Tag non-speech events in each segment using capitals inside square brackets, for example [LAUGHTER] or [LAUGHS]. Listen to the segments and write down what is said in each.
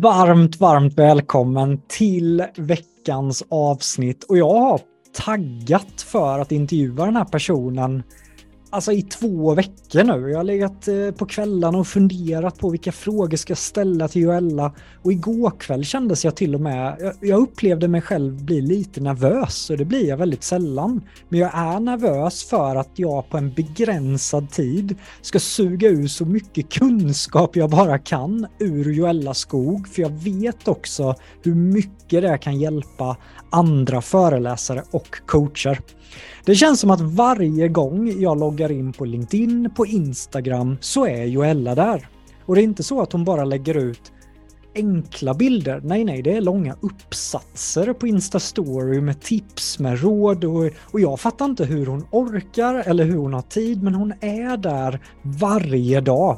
Varmt, varmt välkommen till veckans avsnitt. Och jag har taggat för att intervjua den här personen alltså i två veckor nu. Jag har legat eh, på kvällarna och funderat på vilka frågor ska jag ställa till Joella. Och igår kväll kändes jag till och med, jag upplevde mig själv bli lite nervös och det blir jag väldigt sällan. Men jag är nervös för att jag på en begränsad tid ska suga ur så mycket kunskap jag bara kan ur Joella Skog. För jag vet också hur mycket det kan hjälpa andra föreläsare och coacher. Det känns som att varje gång jag loggar in på LinkedIn, på Instagram, så är Joella där. Och det är inte så att hon bara lägger ut enkla bilder. Nej, nej, det är långa uppsatser på Instastory med tips, med råd och, och jag fattar inte hur hon orkar eller hur hon har tid, men hon är där varje dag.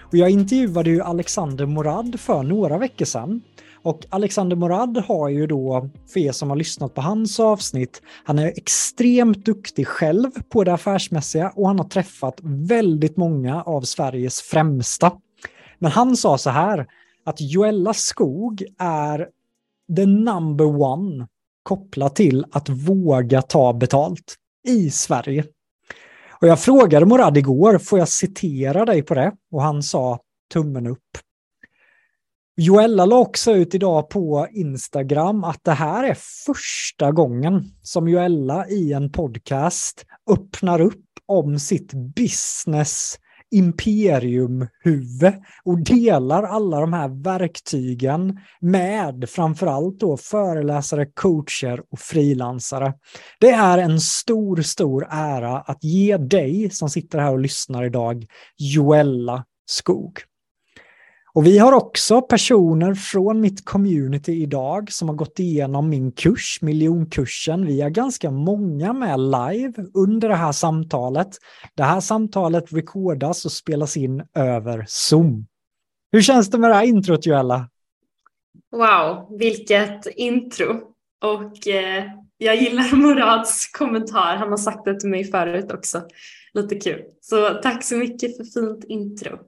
Och jag intervjuade ju Alexander Morad för några veckor sedan och Alexander Morad har ju då, för er som har lyssnat på hans avsnitt, han är extremt duktig själv på det affärsmässiga och han har träffat väldigt många av Sveriges främsta. Men han sa så här, att Joella Skog är the number one kopplat till att våga ta betalt i Sverige. Och jag frågade Morad igår, får jag citera dig på det? Och han sa tummen upp. Joella la också ut idag på Instagram att det här är första gången som Joella i en podcast öppnar upp om sitt business imperiumhuvud och delar alla de här verktygen med framförallt då föreläsare, coacher och frilansare. Det är en stor, stor ära att ge dig som sitter här och lyssnar idag Joella Skog. Och vi har också personer från mitt community idag som har gått igenom min kurs, miljonkursen. Vi är ganska många med live under det här samtalet. Det här samtalet rekordas och spelas in över Zoom. Hur känns det med det här introt, Joella? Wow, vilket intro. Och eh, jag gillar Morads kommentar. Han har sagt det till mig förut också. Lite kul. Så tack så mycket för fint intro.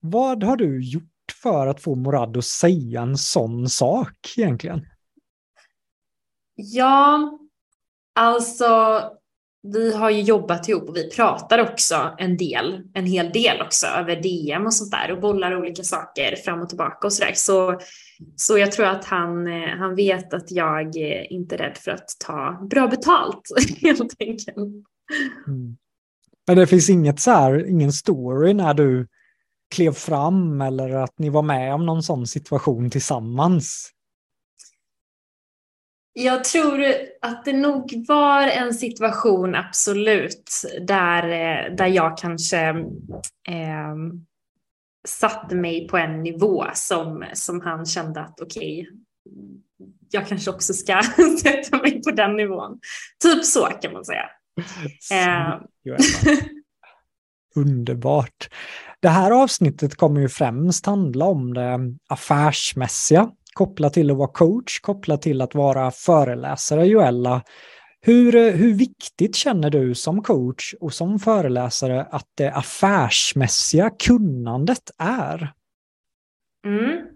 Vad har du gjort för att få Morad att säga en sån sak egentligen? Ja, alltså vi har ju jobbat ihop och vi pratar också en del, en hel del också över DM och sånt där och bollar olika saker fram och tillbaka och sådär. Så, så jag tror att han, han vet att jag inte är rädd för att ta bra betalt [LAUGHS] helt enkelt. Mm. Men det finns inget så här, ingen story när du klev fram eller att ni var med om någon sån situation tillsammans? Jag tror att det nog var en situation, absolut, där, eh, där jag kanske eh, satte mig på en nivå som, som han kände att okej, okay, jag kanske också ska [LAUGHS] sätta mig på den nivån. Typ så kan man säga. Eh. [LAUGHS] Underbart. Det här avsnittet kommer ju främst handla om det affärsmässiga kopplat till att vara coach, kopplat till att vara föreläsare, Joella. Hur, hur viktigt känner du som coach och som föreläsare att det affärsmässiga kunnandet är? Mm.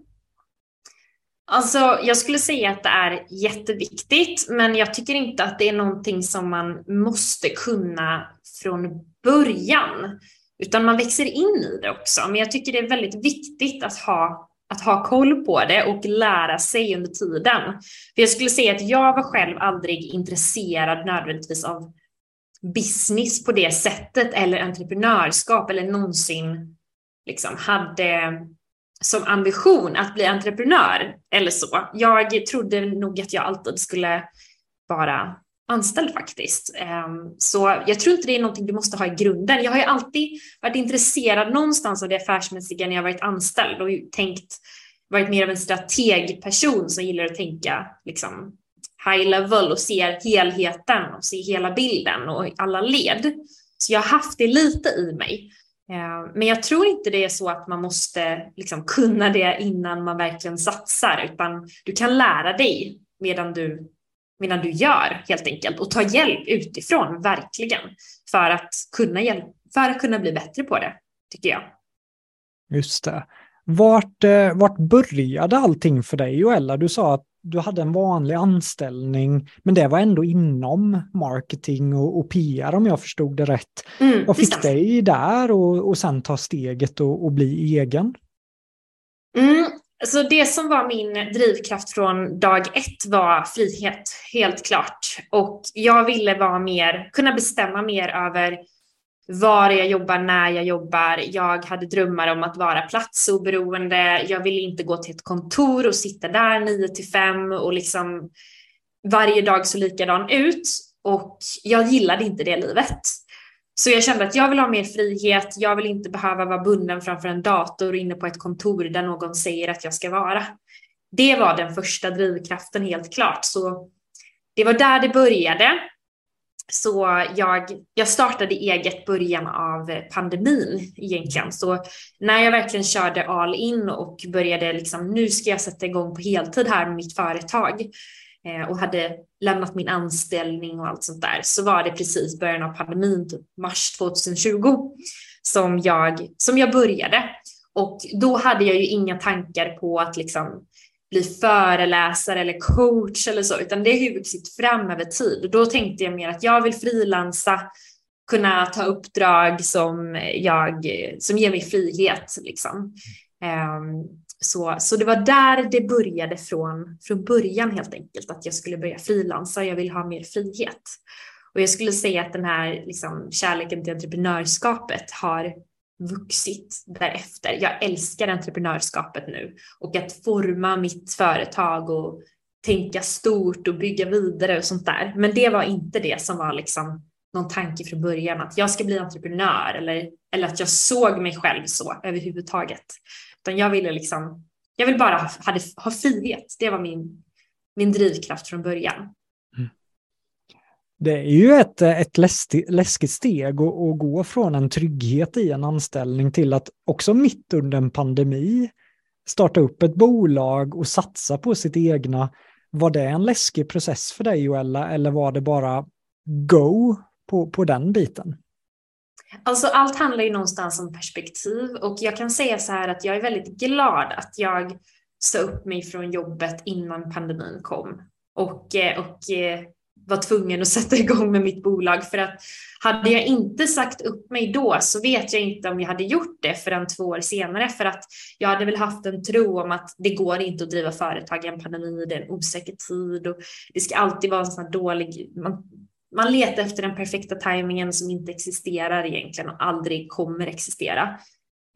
Alltså, jag skulle säga att det är jätteviktigt, men jag tycker inte att det är någonting som man måste kunna från början, utan man växer in i det också. Men jag tycker det är väldigt viktigt att ha, att ha koll på det och lära sig under tiden. För jag skulle säga att jag var själv aldrig intresserad nödvändigtvis av business på det sättet eller entreprenörskap eller någonsin liksom hade som ambition att bli entreprenör eller så. Jag trodde nog att jag alltid skulle vara anställd faktiskt. Ehm, så jag tror inte det är någonting du måste ha i grunden. Jag har ju alltid varit intresserad någonstans av det affärsmässiga när jag varit anställd och tänkt, varit mer av en strategperson som gillar att tänka liksom high level och ser helheten och ser hela bilden och alla led. Så jag har haft det lite i mig. Ehm, men jag tror inte det är så att man måste liksom kunna det innan man verkligen satsar, utan du kan lära dig medan du medan du gör helt enkelt och ta hjälp utifrån, verkligen, för att kunna, hjälp, för att kunna bli bättre på det, tycker jag. Just det. Vart, eh, vart började allting för dig, Joella? Du sa att du hade en vanlig anställning, men det var ändå inom marketing och, och PR om jag förstod det rätt. Mm, Vad fick dig där och, och sen ta steget och, och bli egen? Mm, så det som var min drivkraft från dag ett var frihet, helt klart. Och jag ville vara mer, kunna bestämma mer över var jag jobbar, när jag jobbar. Jag hade drömmar om att vara platsoberoende. Jag ville inte gå till ett kontor och sitta där 9 till 5 och liksom varje dag så likadan ut. Och jag gillade inte det livet. Så jag kände att jag vill ha mer frihet. Jag vill inte behöva vara bunden framför en dator inne på ett kontor där någon säger att jag ska vara. Det var den första drivkraften helt klart. Så det var där det började. Så jag, jag startade eget början av pandemin egentligen. Så när jag verkligen körde all in och började liksom, nu ska jag sätta igång på heltid här med mitt företag Eh, och hade lämnat min anställning och allt sånt där så var det precis början av pandemin, typ mars 2020, som jag, som jag började. Och då hade jag ju inga tankar på att liksom bli föreläsare eller coach eller så, utan det har ju vuxit fram över tid. Och då tänkte jag mer att jag vill frilansa, kunna ta uppdrag som, jag, som ger mig frihet. Liksom. Um, så, så det var där det började från, från början helt enkelt, att jag skulle börja frilansa. Jag vill ha mer frihet. Och jag skulle säga att den här liksom, kärleken till entreprenörskapet har vuxit därefter. Jag älskar entreprenörskapet nu och att forma mitt företag och tänka stort och bygga vidare och sånt där. Men det var inte det som var liksom någon tanke från början att jag ska bli entreprenör eller, eller att jag såg mig själv så överhuvudtaget. Utan jag ville liksom, jag vill bara ha, hade, ha frihet. Det var min, min drivkraft från början. Mm. Det är ju ett, ett läskigt steg att, att gå från en trygghet i en anställning till att också mitt under en pandemi starta upp ett bolag och satsa på sitt egna. Var det en läskig process för dig Joella eller var det bara go på, på den biten? Alltså allt handlar ju någonstans om perspektiv. Och jag kan säga så här att jag är väldigt glad att jag sa upp mig från jobbet innan pandemin kom. Och, eh, och eh, var tvungen att [LAUGHS] sätta igång med mitt bolag. För att hade jag inte sagt upp mig då så vet jag inte om jag hade gjort det förrän två år senare. För att jag hade väl haft en tro om att det går inte att driva företag i en pandemi, det är en osäker tid och det ska alltid vara en sån här dålig, man, man letar efter den perfekta tajmingen som inte existerar egentligen och aldrig kommer existera.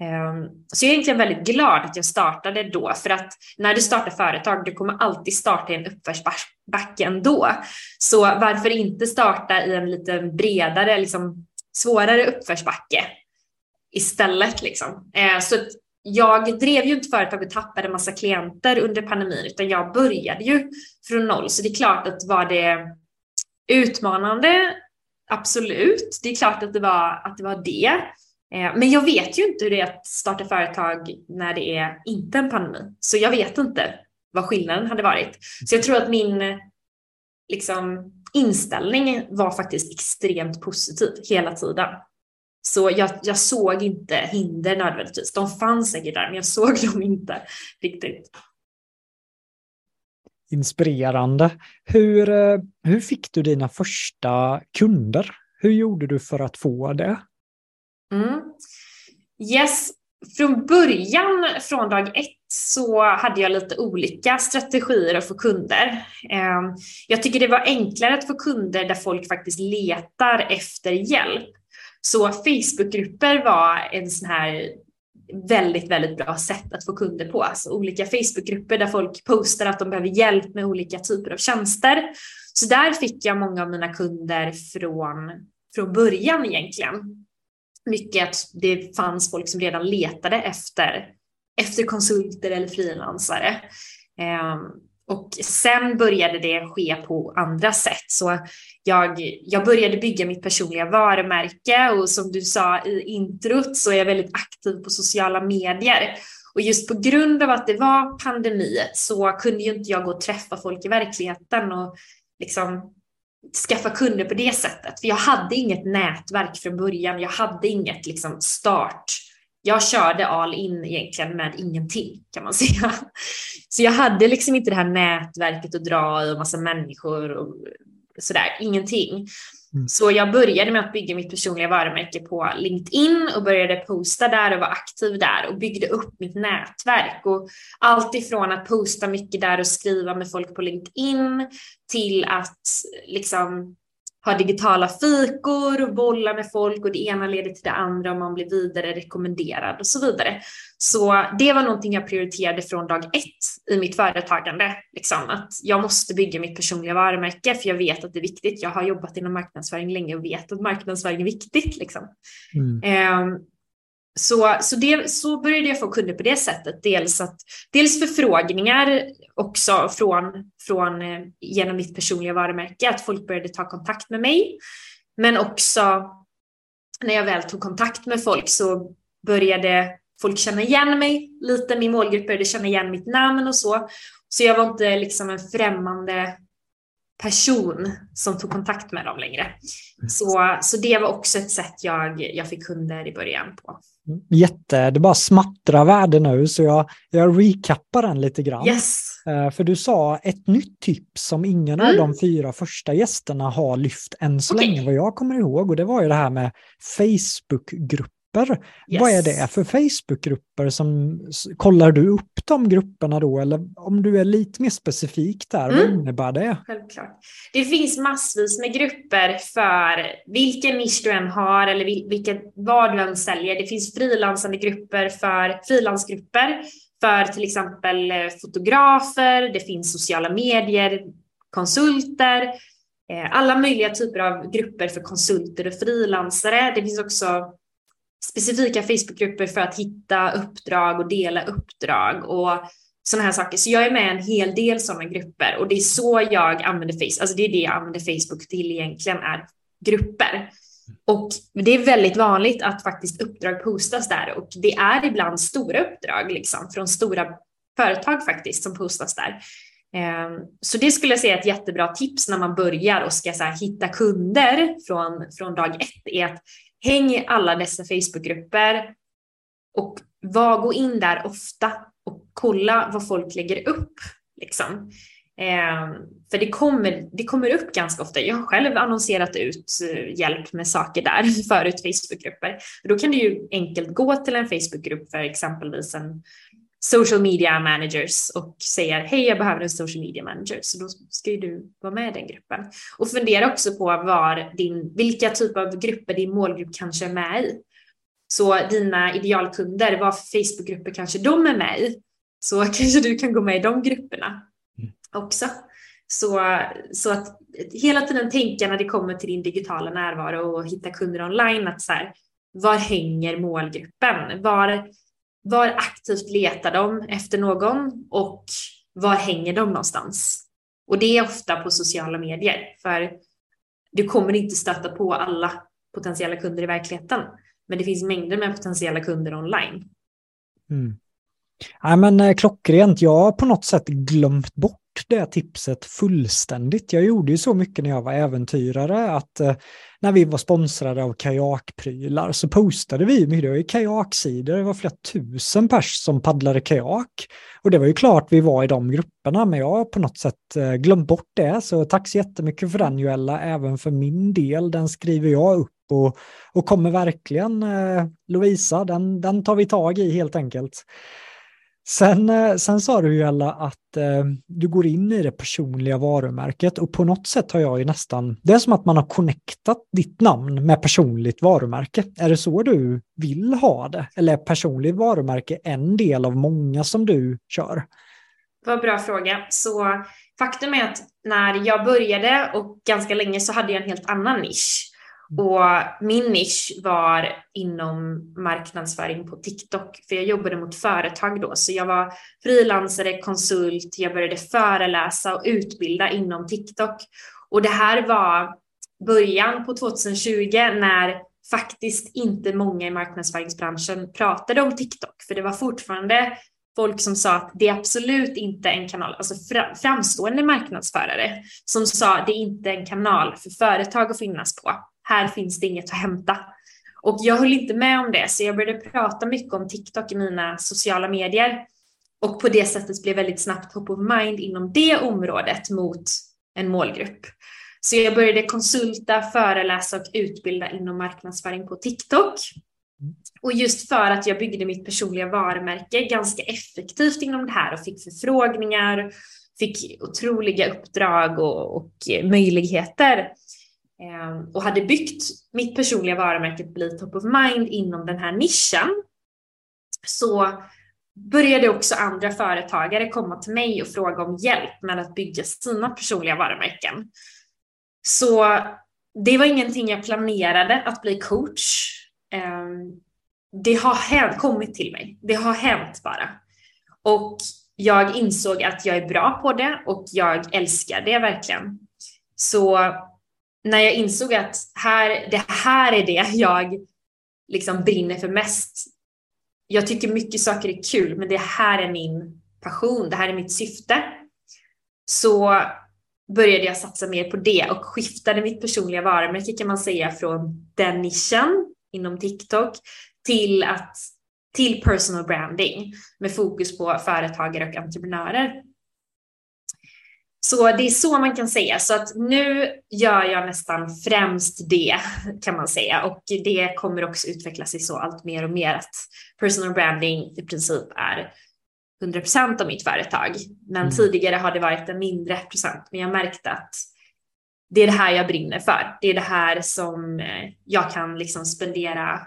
Ehm, så jag är egentligen väldigt glad att jag startade då, för att när du startar företag, du kommer alltid starta i en uppförsbacke ändå. Så varför inte starta i en lite bredare, liksom svårare uppförsbacke istället liksom. Ehm, så jag drev ju inte företag och tappade massa klienter under pandemin, utan jag började ju från noll. Så det är klart att var det Utmanande, absolut. Det är klart att det var, att det, var det. Eh, men jag vet ju inte hur det är att starta företag när det är inte en pandemi. Så jag vet inte vad skillnaden hade varit. Så jag tror att min liksom, inställning var faktiskt extremt positiv hela tiden. Så jag, jag såg inte hinder nödvändigtvis. De fanns säkert där, men jag såg [LAUGHS] dem inte riktigt. Inspirerande. Hur, eh, hur fick du dina första kunder? Hur gjorde du för att få det? Mm. Yes, från början, från dag ett, så hade jag lite olika strategier att få kunder. Ehm, jag tycker det var enklare att få kunder där folk faktiskt letar efter hjälp. Så Facebookgrupper var en sån här väldigt, väldigt bra sätt att få kunder på. Alltså olika Facebookgrupper där folk postar att de behöver hjälp med olika typer av tjänster. Så där fick jag många av mina kunder från, från början egentligen. Mycket att det fanns folk som redan letade efter, efter konsulter eller frilansare. Eh, och sen började det ske på andra sätt. Så jag, jag började bygga mitt personliga varumärke och som du sa i introt så är jag väldigt aktiv på sociala medier. Och just på grund av att det var pandemi så kunde ju inte jag gå och träffa folk i verkligheten och liksom skaffa kunder på det sättet. För jag hade inget nätverk från början. Jag hade inget liksom start jag körde all in egentligen med ingenting kan man säga. Så jag hade liksom inte det här nätverket att dra i och massa människor och sådär, ingenting. Mm. Så jag började med att bygga mitt personliga varumärke på LinkedIn och började posta där och vara aktiv där och byggde upp mitt nätverk. Och allt ifrån att posta mycket där och skriva med folk på LinkedIn till att liksom ha digitala fikor och bolla med folk och det ena leder till det andra och man blir vidare rekommenderad och så vidare. Så det var någonting jag prioriterade från dag ett i mitt företagande. Liksom, att jag måste bygga mitt personliga varumärke för jag vet att det är viktigt. Jag har jobbat inom marknadsföring länge och vet att marknadsföring är viktigt. Liksom. Mm. Um, så, så, det, så började jag få kunder på det sättet. Dels, att, dels förfrågningar också från, från, eh, genom mitt personliga varumärke, att folk började ta kontakt med mig. Men också när jag väl tog kontakt med folk så började folk känna igen mig lite. Min målgrupp började känna igen mitt namn och så. Så jag var inte liksom en främmande person som tog kontakt med dem längre. Mm. Så, så det var också ett sätt jag, jag fick kunder i början på. Jätte, det bara smattrar värde nu så jag, jag recappar den lite grann. Yes. Uh, för du sa ett nytt tips som ingen mm. av de fyra första gästerna har lyft än så okay. länge vad jag kommer ihåg och det var ju det här med Facebookgrupper grupper. Yes. Vad är det för Facebookgrupper? Som, kollar du upp de grupperna då? Eller om du är lite mer specifik där, mm. vad innebär det? Självklart. Det finns massvis med grupper för vilken nisch du än har eller vilket, vad du än säljer. Det finns frilansande grupper för frilansgrupper för till exempel eh, fotografer, det finns sociala medier, konsulter, eh, alla möjliga typer av grupper för konsulter och frilansare. Det finns också specifika Facebookgrupper för att hitta uppdrag och dela uppdrag och sådana här saker. Så jag är med i en hel del sådana grupper och det är så jag använder Facebook. Alltså det är det jag använder Facebook till egentligen är grupper. Och det är väldigt vanligt att faktiskt uppdrag postas där och det är ibland stora uppdrag liksom från stora företag faktiskt som postas där. Ehm, så det skulle jag säga är ett jättebra tips när man börjar och ska så hitta kunder från, från dag ett är att Häng i alla dessa Facebookgrupper och var, gå in där ofta och kolla vad folk lägger upp. Liksom. Eh, för det kommer, det kommer upp ganska ofta. Jag har själv annonserat ut eh, hjälp med saker där [LAUGHS] förut, Facebookgrupper. Då kan du ju enkelt gå till en Facebookgrupp för exempelvis en social media managers och säger hej jag behöver en social media manager så då ska ju du vara med i den gruppen. Och fundera också på var din, vilka typer av grupper din målgrupp kanske är med i. Så dina idealkunder, vad för Facebookgrupper kanske de är med i. Så [LAUGHS] kanske du kan gå med i de grupperna mm. också. Så, så att hela tiden tänka när det kommer till din digitala närvaro och hitta kunder online att så här, var hänger målgruppen? Var var aktivt letar de efter någon och var hänger de någonstans? Och det är ofta på sociala medier, för du kommer inte stöta på alla potentiella kunder i verkligheten. Men det finns mängder med potentiella kunder online. Mm. Ja, men, eh, klockrent, jag har på något sätt glömt bort det tipset fullständigt. Jag gjorde ju så mycket när jag var äventyrare att eh, när vi var sponsrade av kajakprylar så postade vi, det var ju kajaksidor, det var flera tusen pers som paddlade kajak. Och det var ju klart vi var i de grupperna, men jag har på något sätt eh, glömt bort det. Så tack så jättemycket för den Joella, även för min del. Den skriver jag upp och, och kommer verkligen, eh, Lovisa, den, den tar vi tag i helt enkelt. Sen, eh, sen sa du ju alla att eh, du går in i det personliga varumärket och på något sätt har jag ju nästan, det är som att man har connectat ditt namn med personligt varumärke. Är det så du vill ha det? Eller är personligt varumärke en del av många som du kör? Vad bra fråga. Så faktum är att när jag började och ganska länge så hade jag en helt annan nisch. Mm. Och min nisch var inom marknadsföring på TikTok, för jag jobbade mot företag då, så jag var frilansare, konsult, jag började föreläsa och utbilda inom TikTok. Och det här var början på 2020 när faktiskt inte många i marknadsföringsbranschen pratade om TikTok, för det var fortfarande folk som sa att det är absolut inte en kanal, alltså framstående marknadsförare som sa det är inte en kanal för företag att finnas på här finns det inget att hämta. Och jag höll inte med om det, så jag började prata mycket om TikTok i mina sociala medier. Och på det sättet blev väldigt snabbt top of mind inom det området mot en målgrupp. Så jag började konsulta, föreläsa och utbilda inom marknadsföring på TikTok. Och just för att jag byggde mitt personliga varumärke ganska effektivt inom det här och fick förfrågningar, fick otroliga uppdrag och, och möjligheter Ehm, och hade byggt mitt personliga varumärke bli top of mind inom den här nischen så började också andra företagare komma till mig och fråga om hjälp med att bygga sina personliga varumärken. Så det var ingenting jag planerade att bli coach. Ehm, det har hänt, kommit till mig. Det har hänt bara. Och jag insåg att jag är bra på det och jag älskar det verkligen. Så när jag insåg att här, det här är det jag liksom brinner för mest. Jag tycker mycket saker är kul, men det här är min passion, det här är mitt syfte. Så började jag satsa mer på det och skiftade mitt personliga varumärke kan man säga från den nischen inom TikTok till att till personal branding med fokus på företagare och entreprenörer. Så det är så man kan säga. Så att nu gör jag nästan främst det kan man säga och det kommer också utveckla sig så allt mer och mer att personal branding i princip är 100% av mitt företag. Men mm. tidigare har det varit en mindre procent. Men jag märkte att det är det här jag brinner för. Det är det här som eh, jag kan liksom spendera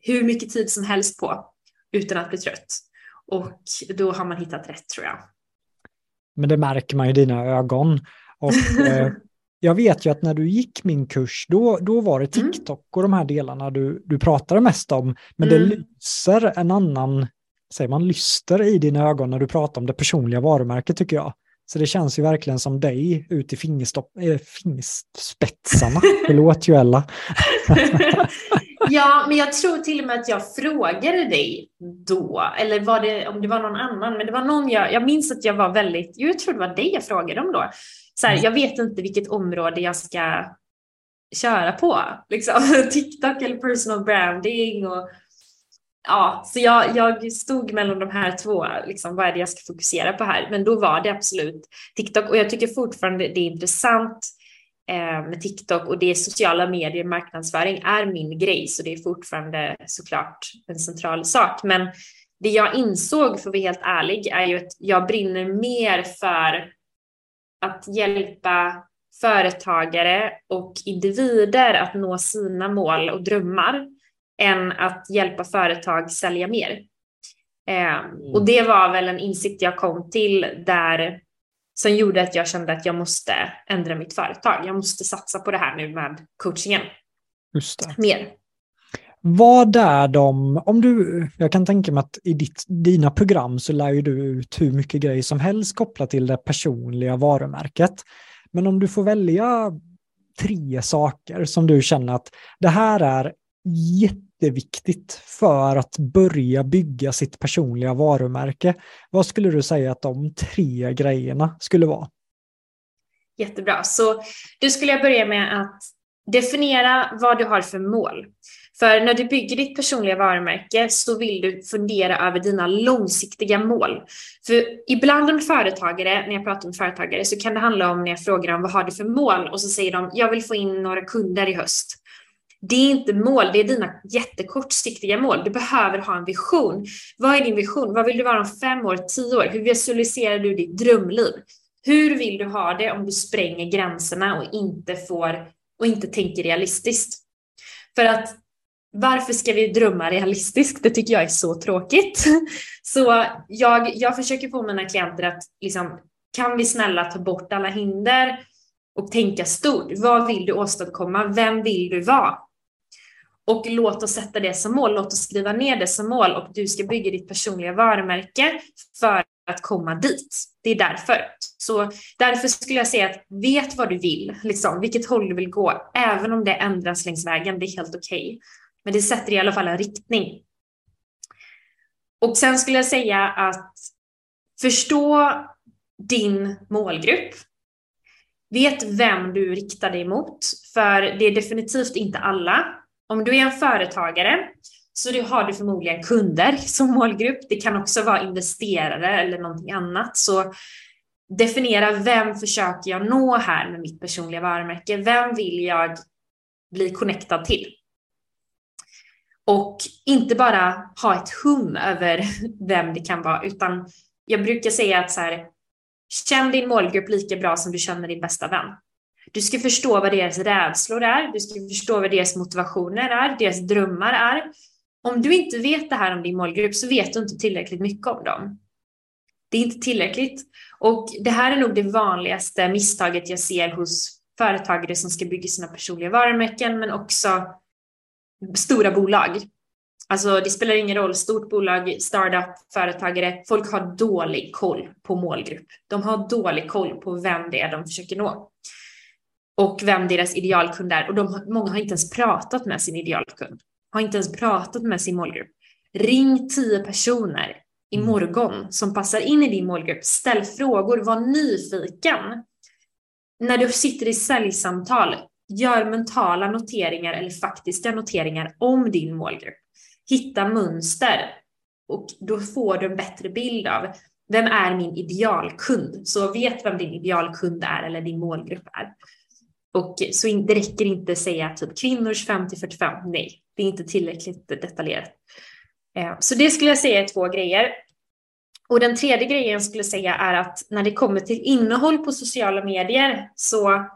hur mycket tid som helst på utan att bli trött. Och då har man hittat rätt tror jag. Men det märker man i dina ögon. Och [LAUGHS] eh, jag vet ju att när du gick min kurs, då, då var det mm. TikTok och de här delarna du, du pratade mest om. Men mm. det lyser en annan, säger man, lyster i dina ögon när du pratar om det personliga varumärket tycker jag. Så det känns ju verkligen som dig ut i fingerstopp, äh, fingerspetsarna. [LAUGHS] Förlåt Joella. [LAUGHS] ja, men jag tror till och med att jag frågade dig då, eller var det, om det var någon annan, men det var någon jag, jag minns att jag var väldigt, jag tror det var dig jag frågade om då. Så här, mm. jag vet inte vilket område jag ska köra på, liksom [LAUGHS] TikTok eller personal branding och ja, så jag, jag stod mellan de här två, liksom, vad är det jag ska fokusera på här? Men då var det absolut TikTok och jag tycker fortfarande det är intressant med TikTok och det är sociala medier, marknadsföring är min grej, så det är fortfarande såklart en central sak. Men det jag insåg, för att vara helt ärlig, är ju att jag brinner mer för att hjälpa företagare och individer att nå sina mål och drömmar än att hjälpa företag sälja mer. Eh, mm. Och det var väl en insikt jag kom till där som gjorde att jag kände att jag måste ändra mitt företag. Jag måste satsa på det här nu med coachingen. Just det. Mer. Vad är de, om du, jag kan tänka mig att i ditt, dina program så lär ju du ut hur mycket grejer som helst kopplat till det personliga varumärket. Men om du får välja tre saker som du känner att det här är jätte jätteviktigt för att börja bygga sitt personliga varumärke. Vad skulle du säga att de tre grejerna skulle vara? Jättebra. Så du skulle jag börja med att definiera vad du har för mål. För när du bygger ditt personliga varumärke så vill du fundera över dina långsiktiga mål. För ibland om företagare, när jag pratar med företagare, så kan det handla om när jag frågar dem vad har du för mål? Och så säger de, jag vill få in några kunder i höst. Det är inte mål, det är dina jättekortsiktiga mål. Du behöver ha en vision. Vad är din vision? Vad vill du vara om fem år, tio år? Hur visualiserar du ditt drömliv? Hur vill du ha det om du spränger gränserna och inte får och inte tänker realistiskt? För att varför ska vi drömma realistiskt? Det tycker jag är så tråkigt. [LAUGHS] Så jag, jag försöker få mina klienter att liksom, kan vi snälla ta bort alla hinder och tänka stort. Vad vill du åstadkomma? Vem vill du vara? Och låt oss sätta det som mål. Låt oss skriva ner det som mål och du ska bygga ditt personliga varumärke för att komma dit. Det är därför. Så därför skulle jag säga att vet vad du vill, liksom, vilket håll du vill gå, även om det ändras längs vägen, det är helt okej. Okay. Men det sätter i alla fall en riktning. Och sen skulle jag säga att förstå din målgrupp. Vet vem du riktar dig mot, för det är definitivt inte alla. Om du är en företagare så har du förmodligen kunder som målgrupp. Det kan också vara investerare eller någonting annat. Så definiera vem försöker jag nå här med mitt personliga varumärke? Vem vill jag bli connectad till? Och inte bara ha ett hum över [LAUGHS] vem det kan vara, utan jag brukar säga att så här, känn din målgrupp lika bra som du känner din bästa vän. Du ska förstå vad deras rädslor är, du ska förstå vad deras motivationer är, deras drömmar är. Om du inte vet det här om din målgrupp så vet du inte tillräckligt mycket om dem. Det är inte tillräckligt. Och det här är nog det vanligaste misstaget jag ser hos företagare som ska bygga sina personliga varumärken, men också stora bolag. Alltså det spelar ingen roll, stort bolag, startup, företagare, folk har dålig koll på målgrupp. De har dålig koll på vem det är de försöker nå. Och vem deras idealkund är. Och de, många har inte ens pratat med sin idealkund. Har inte ens pratat med sin målgrupp. Ring tio personer mm. imorgon som passar in i din målgrupp. Ställ frågor, var nyfiken. När du sitter i säljsamtal, Gör mentala noteringar eller faktiska noteringar om din målgrupp. Hitta mönster och då får du en bättre bild av vem är min idealkund? Så vet vem din idealkund är eller din målgrupp är. Och så det räcker inte att säga typ kvinnors 50-45. Nej, det är inte tillräckligt detaljerat. Eh, så det skulle jag säga är två grejer. Och den tredje grejen jag skulle säga är att när det kommer till innehåll på sociala medier så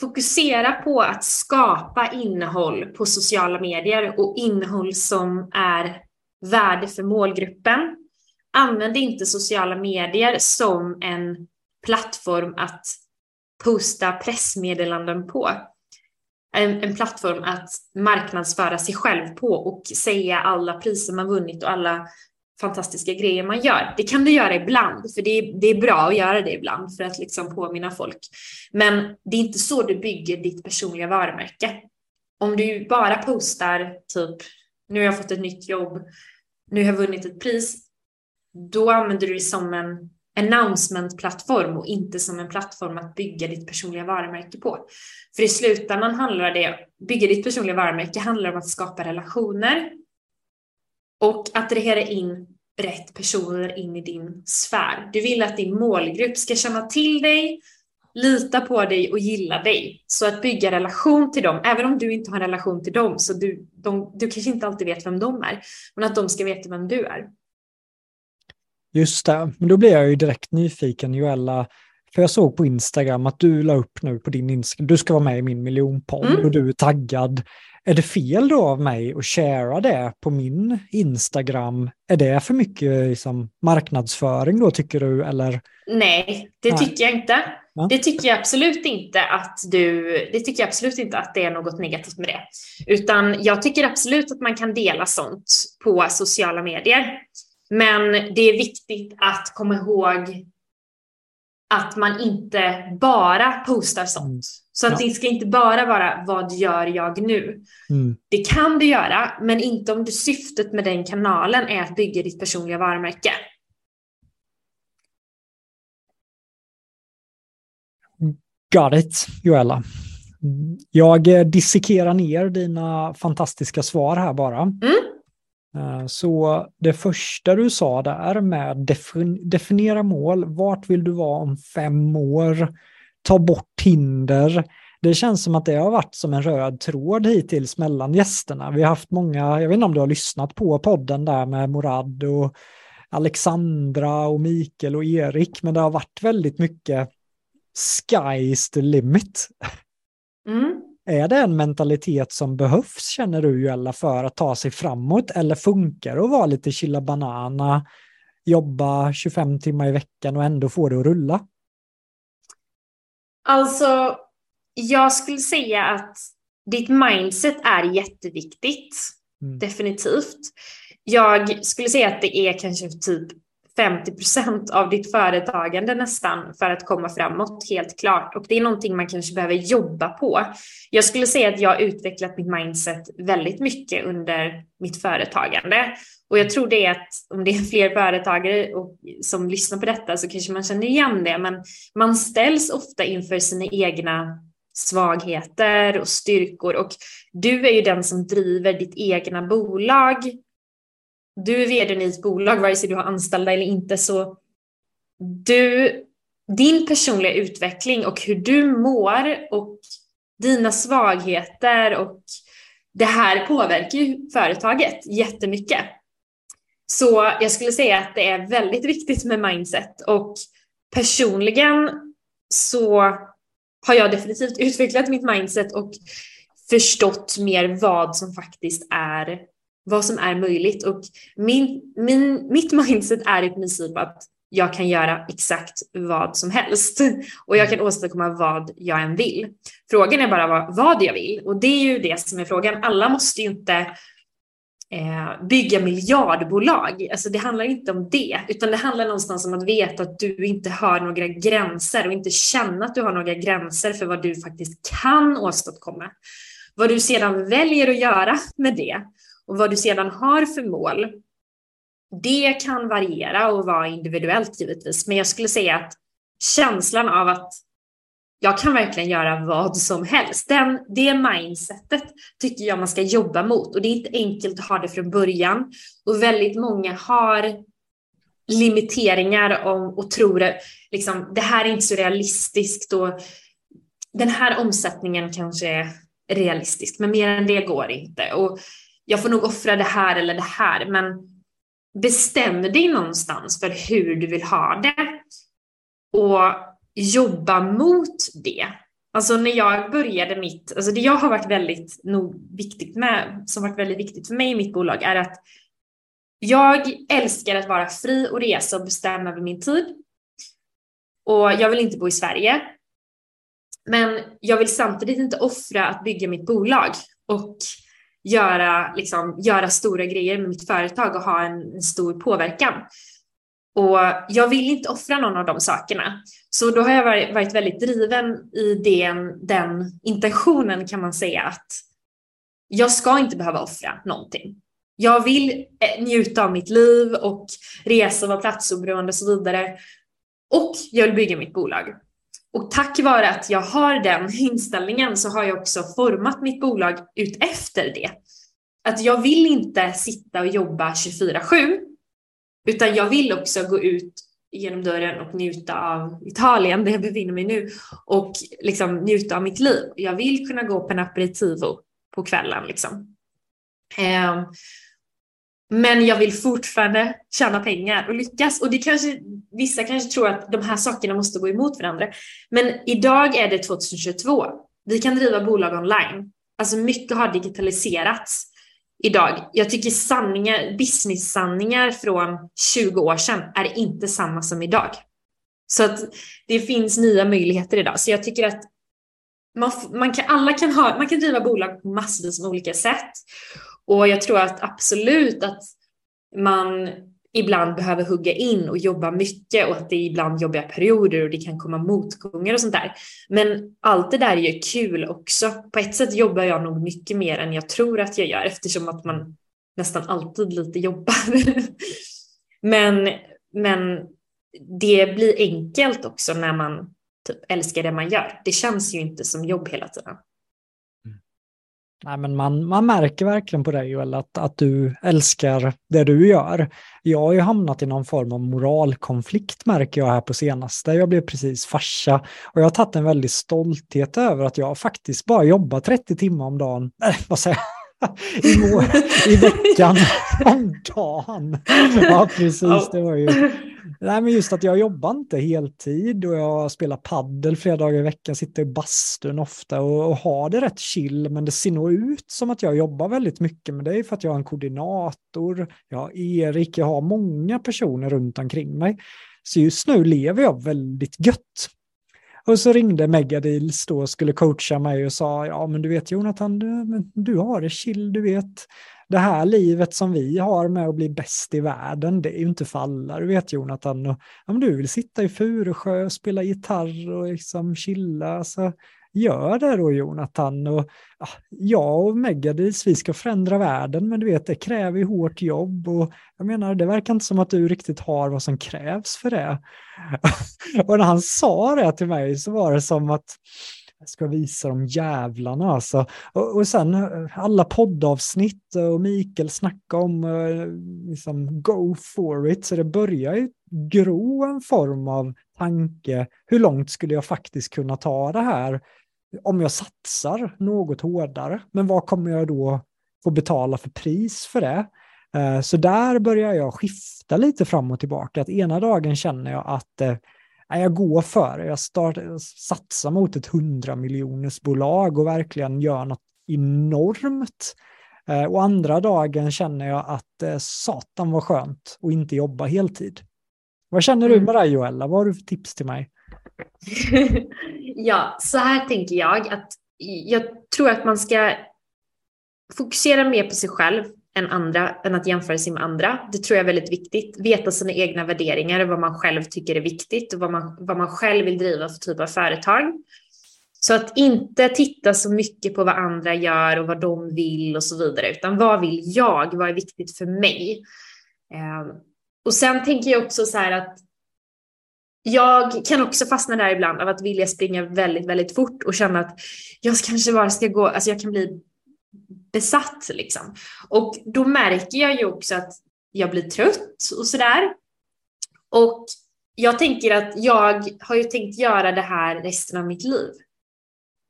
Fokusera på att skapa innehåll på sociala medier och innehåll som är värde för målgruppen. Använd inte sociala medier som en plattform att posta pressmeddelanden på. En, en, plattform att marknadsföra sig själv på och säga alla priser man vunnit och alla fantastiska grejer man gör. Det kan du göra ibland, för det är, det är bra att göra det ibland för att liksom påminna folk. Men det är inte så du bygger ditt personliga varumärke. Om du bara postar typ, nu har jag fått ett nytt jobb, nu har jag vunnit ett pris, då använder du det som en announcement-plattform och inte som en plattform att bygga ditt personliga varumärke på. För i slutändan handlar det, bygga ditt personliga varumärke handlar om att skapa relationer och attrahera in rätt personer in i din sfär. Du vill att din målgrupp ska känna till dig, lita på dig och gilla dig. Så att bygga relation till dem, även om du inte har en relation till dem, så du, de, du kanske inte alltid vet vem de är, men att de ska veta vem du är. Just det, men då blir jag ju direkt nyfiken Joella, för jag såg på Instagram att du la upp nu på din Instagram, du ska vara med i min miljonpodd mm. och du är taggad. Är det fel då av mig att sharea det på min Instagram? Är det för mycket liksom, marknadsföring då tycker du? Eller? Nej, det Nej. tycker jag inte. Ja. Det tycker jag absolut inte att du, det tycker jag absolut inte att det är något negativt med det. Utan jag tycker absolut att man kan dela sånt på sociala medier. Men det är viktigt att komma ihåg att man inte bara postar sånt. Så att ja. det ska inte bara vara vad gör jag nu? Mm. Det kan du göra, men inte om du syftet med den kanalen är att bygga ditt personliga varumärke. Got it, Joella. Jag eh, dissekerar ner dina fantastiska svar här bara. Mm. Eh, så det första du sa där med definiera mål, vart vill du vara om fem år, ta bort hinder. Det känns som att det har varit som en röd tråd hittills mellan gästerna. Vi har haft många, jag vet inte om du har lyssnat på podden där med Morad och Alexandra och Mikael och Erik, men det har varit väldigt mycket sky's the limit. Mm. Är det en mentalitet som behövs känner du ju alla för att ta sig framåt eller funkar det att vara lite chilla banana, jobba 25 timmar i veckan och ändå få det att rulla? Alltså, jag skulle säga att ditt mindset är jätteviktigt. Mm. Definitivt. Jag skulle säga att det är kanske typ 50 procent av ditt företagande nästan för att komma framåt, helt klart. Och det är någonting man kanske behöver jobba på. Jag skulle säga att jag har utvecklat mitt mindset väldigt mycket under mitt företagande. Och jag tror det är att om det är fler företagare och, som lyssnar på detta så kanske man känner igen det, men man ställs ofta inför sina egna svagheter och styrkor och du är ju den som driver ditt egna bolag du är vd i ett bolag, vare sig du har anställda eller inte, så du, din personliga utveckling och hur du mår och dina svagheter och det här påverkar ju företaget jättemycket. Så jag skulle säga att det är väldigt viktigt med mindset och personligen så har jag definitivt utvecklat mitt mindset och förstått mer vad som faktiskt är vad som är möjligt. Och min, min, mitt mindset är i princip att jag kan göra exakt vad som helst och jag kan åstadkomma vad jag än vill. Frågan är bara vad, vad jag vill och det är ju det som är frågan. Alla måste ju inte eh, bygga miljardbolag. Alltså det handlar inte om det, utan det handlar någonstans om att veta att du inte har några gränser och inte känna att du har några gränser för vad du faktiskt kan åstadkomma. Vad du sedan väljer att göra med det och vad du sedan har för mål, det kan variera och vara individuellt givetvis. Men jag skulle säga att känslan av att jag kan verkligen göra vad som helst. Den, det mindsetet tycker jag man ska jobba mot och det är inte enkelt att ha det från början. Och väldigt många har limiteringar om, och tror att liksom, det här är inte så realistiskt och den här omsättningen kanske är realistisk, men mer än det går inte. Och jag får nog offra det här eller det här, men bestäm dig någonstans för hur du vill ha det och jobba mot det. Alltså när jag började mitt, alltså det jag har varit väldigt nog viktigt med, som varit väldigt viktigt för mig i mitt bolag är att jag älskar att vara fri och resa och bestämma över min tid. Och jag vill inte bo i Sverige. Men jag vill samtidigt inte offra att bygga mitt bolag och göra, liksom, göra stora grejer med mitt företag och ha en, en stor påverkan. Och jag vill inte offra någon av de sakerna. Så då har jag varit, väldigt driven i den, den intentionen kan man säga att jag ska inte behöva offra någonting. Jag vill eh, njuta av mitt liv och resa vara platsoberoende och så vidare. Och jag vill bygga mitt bolag. Och tack vare att jag har den inställningen så har jag också format mitt bolag ut efter det. Att jag vill inte sitta och jobba 24-7, utan jag vill också gå ut genom dörren och njuta av Italien, där jag befinner mig nu, och liksom njuta av mitt liv. Jag vill kunna gå på en aperitivo på kvällen. Liksom. Ehm, men jag vill fortfarande tjäna pengar och lyckas. Och det kanske, vissa kanske tror att de här sakerna måste gå emot varandra. Men idag är det 2022. Vi kan driva bolag online. Alltså mycket har digitaliserats idag. Jag tycker sanningar, business-sanningar från 20 år sedan är inte samma som idag. Så att det finns nya möjligheter idag. Så jag tycker att man, man kan, alla kan, ha, man kan driva bolag på massvis med olika sätt. Och jag tror att absolut att man ibland behöver hugga in och jobba mycket och att det är ibland jobbiga perioder och det kan komma motgångar och sånt där. Men allt det där är ju kul också. På ett sätt jobbar jag nog mycket mer än jag tror att jag gör eftersom att man nästan alltid lite jobbar. [LAUGHS] men, men det blir enkelt också när man typ älskar det man gör. Det känns ju inte som jobb hela tiden. Nej, men man, man märker verkligen på dig Joel att, att du älskar det du gör. Jag har ju hamnat i någon form av moralkonflikt märker jag här på senaste. Jag blev precis farsa och jag har tagit en väldigt stolthet över att jag faktiskt bara jobbar 30 timmar om dagen. [LAUGHS] Äh, vad säger jag? I, I veckan [LAUGHS] om dagen. Ja, precis. Det var ju Nej, men just att jag jobbar inte heltid och jag spelar paddel flera dagar i veckan, sitter i bastun ofta och, och har det rätt chill, men det ser nog ut som att jag jobbar väldigt mycket, men det är för att jag har en koordinator, jag har Erik, jag har många personer runt omkring mig. Så just nu lever jag väldigt gött. Och så ringde Megadeals då och skulle coacha mig och sa, ja men du vet Jonathan, du, du har det chill, du vet det här livet som vi har med att bli bäst i världen, det är ju inte för alla, du vet Jonathan. Och, om du vill sitta i Furusjö och spela gitarr och liksom chilla, så gör det då Jonathan. Och, ja, jag och Megadis, vi ska förändra världen, men du vet, det kräver ju hårt jobb och jag menar, det verkar inte som att du riktigt har vad som krävs för det. [LAUGHS] och när han sa det till mig så var det som att ska visa de jävlarna alltså. Och, och sen eh, alla poddavsnitt eh, och Mikael snackar om eh, liksom go for it. Så det börjar ju gro en form av tanke. Hur långt skulle jag faktiskt kunna ta det här om jag satsar något hårdare? Men vad kommer jag då få betala för pris för det? Så där börjar jag skifta lite fram och tillbaka. Att ena dagen känner jag att jag går för det. Jag, start, satsar mot ett 100 miljoners bolag och verkligen gör något enormt. Eh, och andra dagen känner jag att eh, satan var skönt att inte jobba heltid. Vad känner du mm. med dig Joella? Vad har du för tips till mig? [LAUGHS] ja, så här tänker jag att jag tror att man ska fokusera mer på sig själv än andra, än att jämföra sig med andra. Det tror jag är väldigt viktigt. Veta sina egna värderingar, vad man själv tycker är viktigt och vad man, vad man själv vill driva för typ av företag. Så att inte titta så mycket på vad andra gör och vad de vill och så vidare, utan vad vill jag? Vad är viktigt för mig? Eh, och sen tänker jag också så här att jag kan också fastna där ibland av att vilja springa väldigt, väldigt fort och känna att jag kanske bara ska gå, alltså jag kan bli besatt liksom. Och då märker jag ju också att jag blir trött och sådär. Och jag tänker att jag har ju tänkt göra det här resten av mitt liv.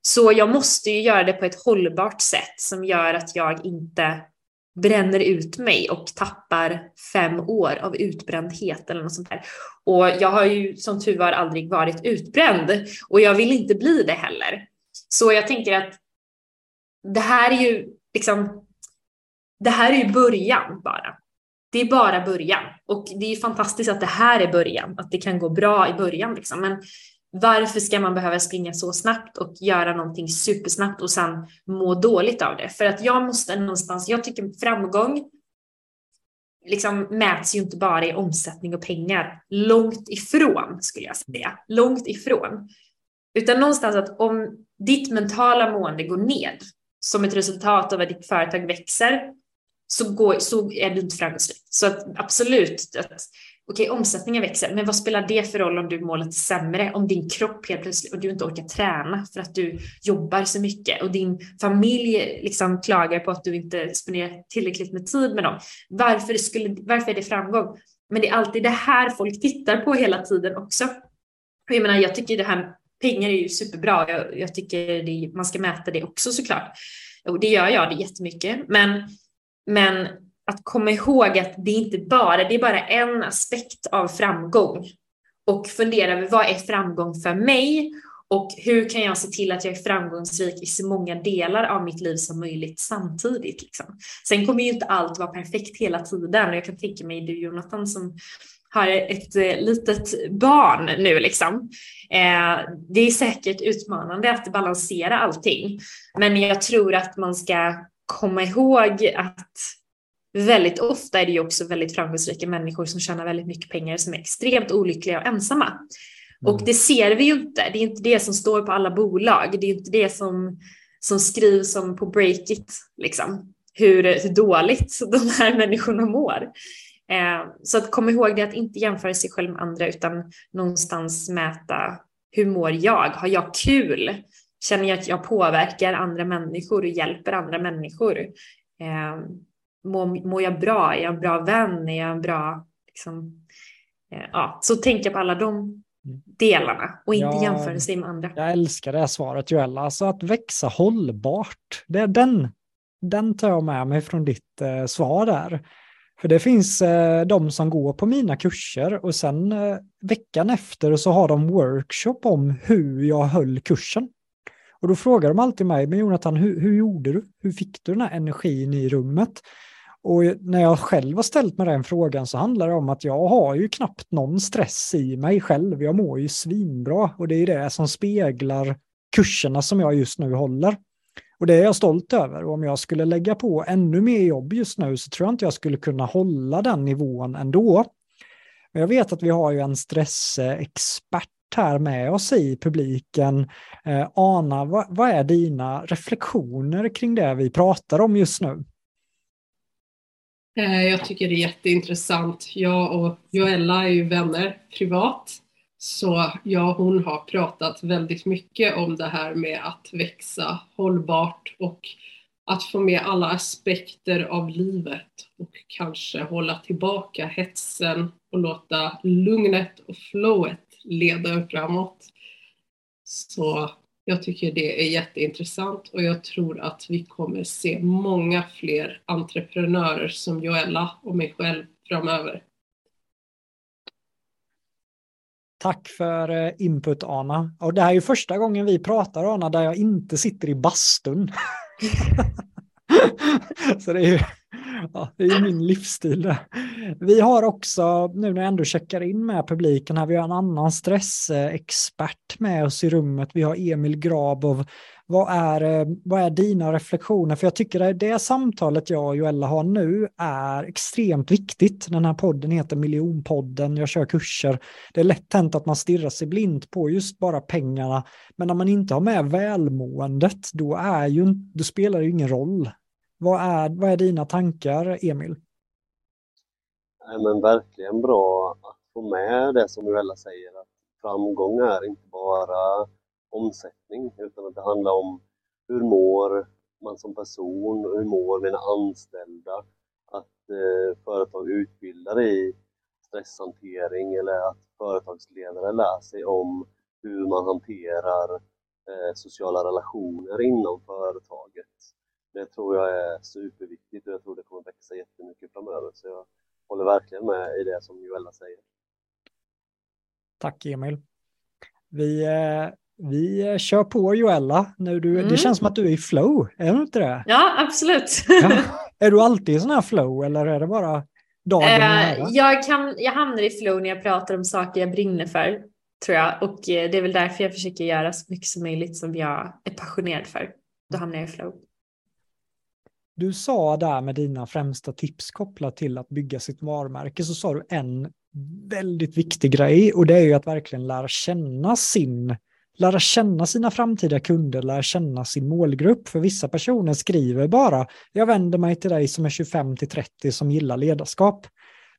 Så jag måste ju göra det på ett hållbart sätt som gör att jag inte bränner ut mig och tappar fem år av utbrändhet eller något sånt där. Och jag har ju som tur var aldrig varit utbränd och jag vill inte bli det heller. Så jag tänker att det här är ju liksom, det här är ju början bara. Det är bara början och det är ju fantastiskt att det här är början, att det kan gå bra i början liksom. Men varför ska man behöva springa så snabbt och göra någonting supersnabbt och sen må dåligt av det? För att jag måste någonstans, jag tycker framgång liksom mäts ju inte bara i omsättning och pengar. Långt ifrån skulle jag säga. Långt ifrån. Utan någonstans att om ditt mentala mående går ned som ett resultat av att ditt företag växer så, går, så är du inte framgångsrik. Så att absolut, att, okej, omsättningen växer, men vad spelar det för roll om du målet är sämre? Om din kropp helt plötsligt och du inte orkar träna för att du jobbar så mycket och din familj liksom klagar på att du inte spenderar tillräckligt med tid med dem. Varför, skulle, varför är det framgång? Men det är alltid det här folk tittar på hela tiden också. Jag menar, jag tycker det här pengar är ju superbra. Jag, jag tycker det, man ska mäta det också såklart. Och det gör jag det jättemycket. Men, men att komma ihåg att det är inte bara, det är bara en aspekt av framgång. Och fundera över vad är framgång för mig? Och hur kan jag se till att jag är framgångsrik i så många delar av mitt liv som möjligt samtidigt? Liksom. Sen kommer ju inte allt vara perfekt hela tiden. Och jag kan tänka mig du Jonathan som har ett eh, litet barn nu liksom. Eh, det är säkert utmanande att balansera allting. Men jag tror att man ska komma ihåg att väldigt ofta är det ju också väldigt framgångsrika människor som tjänar väldigt mycket pengar som är extremt olyckliga och ensamma. Mm. Och det ser vi ju inte. Det är inte det som står på alla bolag. Det är inte det som, som skrivs om på Breakit, liksom. Hur, hur dåligt de här människorna mår. Eh, så att kom ihåg det att inte jämföra sig själv med andra utan någonstans mäta hur mår jag? Har jag kul? Känner jag att jag påverkar andra människor och hjälper andra människor? Eh, mår, mår jag bra? Är jag en bra vän? Är jag en bra... Liksom, eh, ja, så tänka på alla de delarna och inte ja, jämföra sig med andra. Jag älskar det här svaret Joella, alltså att växa hållbart. Det är den, den tar jag med mig från ditt eh, svar där. För det finns eh, de som går på mina kurser och sen eh, veckan efter så har de workshop om hur jag höll kursen. Och då frågar de alltid mig, men Jonathan, hur, hur gjorde du? Hur fick du den här energin i rummet? Och när jag själv har ställt mig den frågan så handlar det om att jag har ju knappt någon stress i mig själv. Jag mår ju svinbra och det är det som speglar kurserna som jag just nu håller. Och det är jag stolt över. Och om jag skulle lägga på ännu mer jobb just nu så tror jag inte jag skulle kunna hålla den nivån ändå. Men jag vet att vi har ju en stressexpert här med oss i publiken. Eh, Ana, vad, vad är dina reflektioner kring det vi pratar om just nu? Eh, jag tycker det är jätteintressant. Jag och Joella är ju vänner privat. Så ja, hon har pratat väldigt mycket om det här med att växa hållbart och att få med alla aspekter av livet och kanske hålla tillbaka hetsen och låta lugnet och flowet leda framåt. Så jag tycker det är jätteintressant och jag tror att vi kommer se många fler entreprenörer som Joella och mig själv framöver. Tack för eh, input Ana. Och det här är ju första gången vi pratar Ana där jag inte sitter i bastun. [LAUGHS] Så det är ju ja, det är min livsstil. Där. Vi har också, nu när jag ändå checkar in med publiken här, vi har en annan stressexpert med oss i rummet. Vi har Emil Grabov. Vad är, eh, vad är dina reflektioner? För jag tycker att det samtalet jag och Joella har nu är extremt viktigt. Den här podden heter Miljonpodden, jag kör kurser. Det är lätt hänt att man stirrar sig blind på just bara pengarna. Men när man inte har med välmåendet, då, är ju, då spelar det ju ingen roll. Vad är, vad är dina tankar, Emil? Nej, men verkligen bra att få med det som Joella säger, att framgång är inte bara omsättning, utan att det handlar om hur mår man som person, och hur mår mina anställda, att eh, företag utbildar i stresshantering eller att företagsledare lär sig om hur man hanterar eh, sociala relationer inom företaget. Det tror jag är superviktigt och jag tror det kommer växa jättemycket framöver. Så jag håller verkligen med i det som Joella säger. Tack Emil. Vi, eh, vi kör på Joella. Nu du, mm. Det känns som att du är i flow, är du inte det? Ja, absolut. Ja. Är du alltid i sån här flow eller är det bara dagen uh, jag, kan, jag hamnar i flow när jag pratar om saker jag brinner för, tror jag. Och eh, det är väl därför jag försöker göra så mycket som möjligt som jag är passionerad för. Då hamnar jag i flow. Du sa där med dina främsta tips kopplat till att bygga sitt varumärke så sa du en väldigt viktig grej och det är ju att verkligen lära känna sin lära känna sina framtida kunder, lära känna sin målgrupp. För vissa personer skriver bara, jag vänder mig till dig som är 25 till 30 som gillar ledarskap.